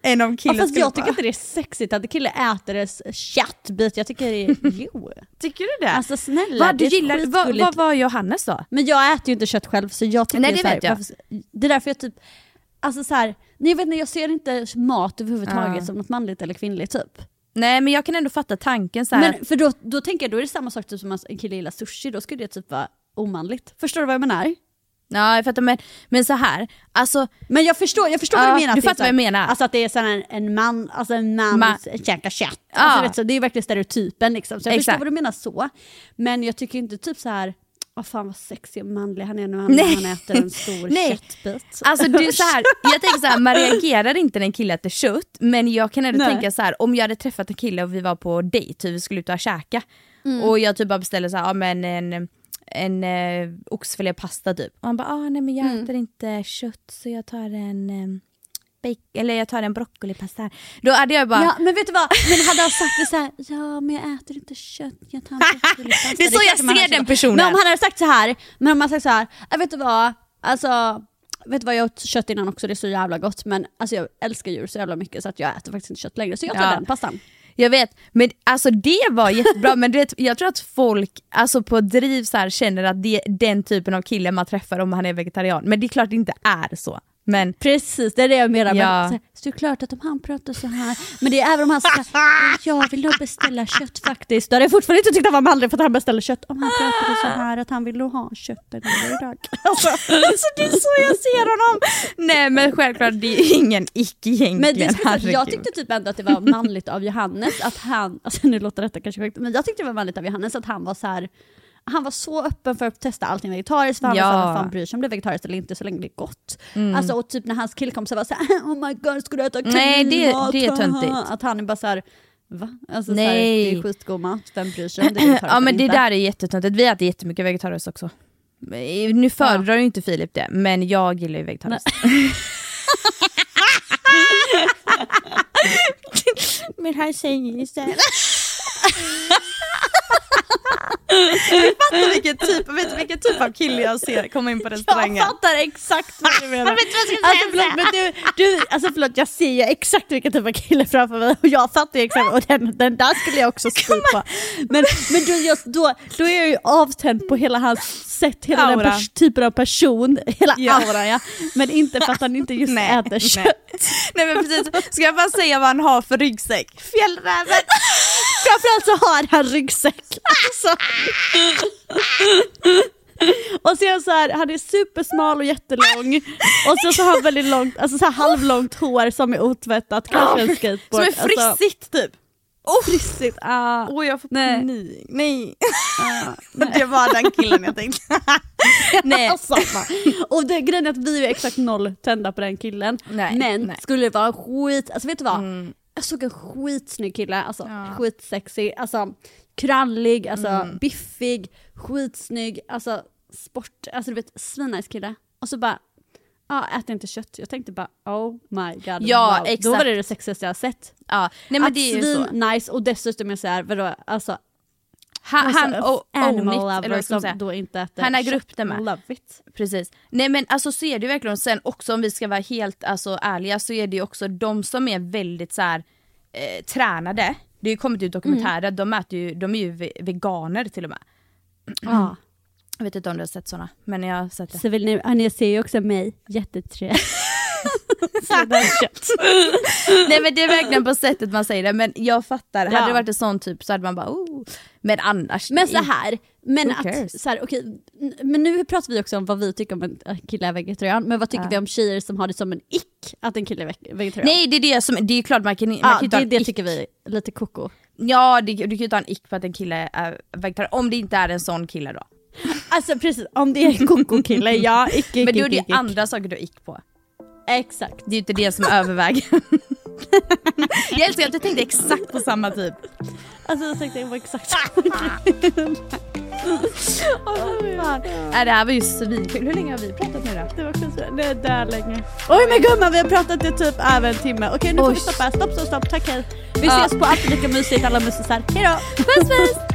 B: Än om
A: Ja, fast jag tycker inte det är sexigt att en kille äter en köttbit, jag tycker det är jo.
B: Tycker du det?
A: Alltså snälla,
B: vad, du
A: är
B: gillar, vad, vad var Johannes då?
A: Men jag äter ju inte kött själv så jag tycker
B: Nej,
A: det är
B: det
A: så här,
B: vet jag.
A: varför- Det är därför jag typ, alltså så här, jag vet jag ser inte mat överhuvudtaget
B: Ja.
A: som något manligt eller kvinnligt typ.
B: Nej men jag kan ändå fatta tanken så här.
A: Men för då, då tänker jag, då är det samma sak typ som att en kille gillar sushi, då skulle det typ vara omanligt. Förstår du vad jag menar?
B: Ja jag fattar men, men så här, alltså
A: Men jag förstår, jag förstår
B: Ja,
A: vad du menar.
B: du fattar vad jag menar.
A: Alltså att det är så här en, en man, alltså en man
B: Ma-
A: käkar kött.
B: Ja.
A: Alltså, vet, så, det är verkligen stereotypen liksom. Så jag
B: Exakt.
A: förstår vad du menar så. Men jag tycker inte typ så här. Vad fan vad sexig och manlig han är nu han,
B: Nej.
A: han äter en stor
B: Nej.
A: köttbit.
B: Alltså du, så här, jag tänker så här, man reagerar inte när en kille äter kött, men jag kan ändå
A: Nej.
B: tänka så här, om jag hade träffat en kille och vi var på dejt, hur vi skulle ut och käka,
A: Mm.
B: och jag typ bara beställer så här, ja, men en, en eh, oxfilépasta typ, och han bara, ah, nej men jag
A: Mm.
B: äter inte kött så jag tar en eh, eller jag tar en broccolipasta. Då hade jag bara,
A: Ja men vet du vad, men hade han sagt det så här, ja men jag äter inte kött, jag tar en broccolipasta."
B: Det är så
A: klart
B: jag ser den personen.
A: Men om han hade sagt så här, men om han sagt så här, "Ja, vet du vad, alltså Vet du vad, jag åt kött innan också, det är så jävla gott men alltså jag älskar djur så jävla mycket så att jag äter faktiskt inte kött längre så jag tar
B: Ja.
A: den pastan.
B: Jag vet, men alltså det var jättebra men vet, jag tror att folk alltså på driv så här, känner att det är den typen av kille man träffar om han är vegetarian. Men det är klart det inte är så. Men
A: Precis, det är det jag menar.
B: Ja.
A: Men, så, här, så det är klart att om han pratar så här, men det är även om han säger jag vill nog beställa kött faktiskt. Då hade jag fortfarande inte tyckt han var manlig för att han beställer kött. Om han pratade så här att han vill nog ha kött en gång idag.
B: alltså, alltså det är så jag ser honom! Nej men självklart det är ingen ick egentligen.
A: Men det är jag tyckte typ ändå att det var manligt av Johannes att han, alltså nu låter detta kanske sjukt, men jag tyckte det var manligt av Johannes att han var så här. Han var så öppen för att testa allting vegetariskt, för han
B: Ja.
A: var såhär, fan bryr sig om det är vegetariskt eller inte så länge det är gott. Alltså, och typ när hans killkompisar var såhär, oh my god ska du äta
B: Nej, det-
A: kaninmat?
B: det är töntigt.
A: Att han är bara såhär, va? Alltså, så här,
B: Nej.
A: det är skitgod mat, vem bryr sig om det är
B: Ja men det
A: inte?
B: där är jättetöntigt, vi äter jättemycket vegetariskt också. Nu föredrar ju inte Filip det, men jag gillar ju vegetariskt. men han säger istället. Du fattar vilken typ, vet du vilken typ av kille jag ser komma in på restaurangen?
A: Jag fattar exakt vad du menar. alltså, förlåt, men du, du, alltså förlåt, jag ser ju exakt vilken typ av kille framför mig och jag fattar ju exakt, och den, den där skulle jag också spy på. Men, men då, just då, då är jag ju avtänd på hela hans sätt, hela den
B: Aura.
A: pers- typen av person, hela
B: Ja.
A: auran ja. Men inte för att han inte just
B: Nej,
A: äter
B: nej.
A: kött.
B: Nej men precis, ska jag bara säga vad han har för ryggsäck? Fjällräven!
A: Framförallt så har han ryggsäck. Alltså. Och han så här, han är supersmal och jättelång och så, så har han väldigt långt, alltså så här halvlångt hår som är otvättat, kanske en skateboard.
B: Som är
A: Alltså,
B: frissigt typ.
A: oh, frissigt. Ah.
B: Åh jag får
A: Nej.
B: panik. Nej. det var den killen jag tänkte. Nej.
A: Alltså, och det, grejen är att vi är exakt noll tända på den killen.
B: Nej,
A: men
B: nej.
A: skulle det vara skit, alltså vet du vad? Jag såg en skitsnygg kille, alltså
B: Ja.
A: skitsexig, alltså krallig, alltså
B: Mm.
A: biffig, skitsnygg, alltså sport, alltså du vet svinnice kille. Och så bara, ja, ät inte kött. Jag tänkte bara oh my god.
B: Ja,
A: wow. Då
B: exakt.
A: var det det sexigaste jag har sett.
B: Ja, nej men
A: att
B: det är ju så.
A: nice och dessutom är så här, vadå, alltså
B: Han, han
A: alltså,
B: o- own
A: animal
B: it, eller vad ska man
A: som
B: säga.
A: då inte äter
B: Han äger upp det med.
A: Love it.
B: Precis. Nej men alltså så är det ju verkligen, sen också om vi ska vara helt alltså, ärliga så är det ju också de som är väldigt så här, eh, tränade, det har ju kommit ut dokumentärer, de, äter ju, de är ju ve- veganer till och med.
A: Ja.
B: Jag vet inte om du har sett såna, men jag har sett det.
A: Så vill ni, ja, ni ser ju också mig, jättetrevlig. så det är kött.
B: Nej men det är verkligen på sättet man säger det, men jag fattar,
A: Ja.
B: hade det varit en sån typ så hade man bara oh. Men annars,
A: Men så här, men att, så här, n- men nu pratar vi också om vad vi tycker om en kille är vegetarian, men vad tycker
B: Ja.
A: vi om tjejer som har det som en ick att en kille är ve- vegetarian?
B: Nej det är det som, det är klart man kan, man
A: ja,
B: kan
A: det, det
B: ick.
A: tycker vi är lite koko.
B: Ja det, du kan ju ta en ick på att en kille är vegetarian, om det inte är en sån kille då.
A: Alltså precis, om det är en koko-kille, ja, icke,
B: Men då är det
A: icke.
B: andra saker du har ick på.
A: Exakt.
B: Det är ju inte det som överväger. jag älskar att du tänkte exakt på samma typ.
A: Alltså jag tänkte var exakt
B: Nej det här var ju svinkul, hur länge har vi pratat nu då?
A: Det var så, det är där länge. Oj men gumman vi har pratat i typ över en timme. Okej nu får vi
B: Oj.
A: stoppa, stopp stopp stopp, tack hej. Vi
B: Ja.
A: ses på Alltid Lika Mysigt alla mysisar, hejdå! Puss puss!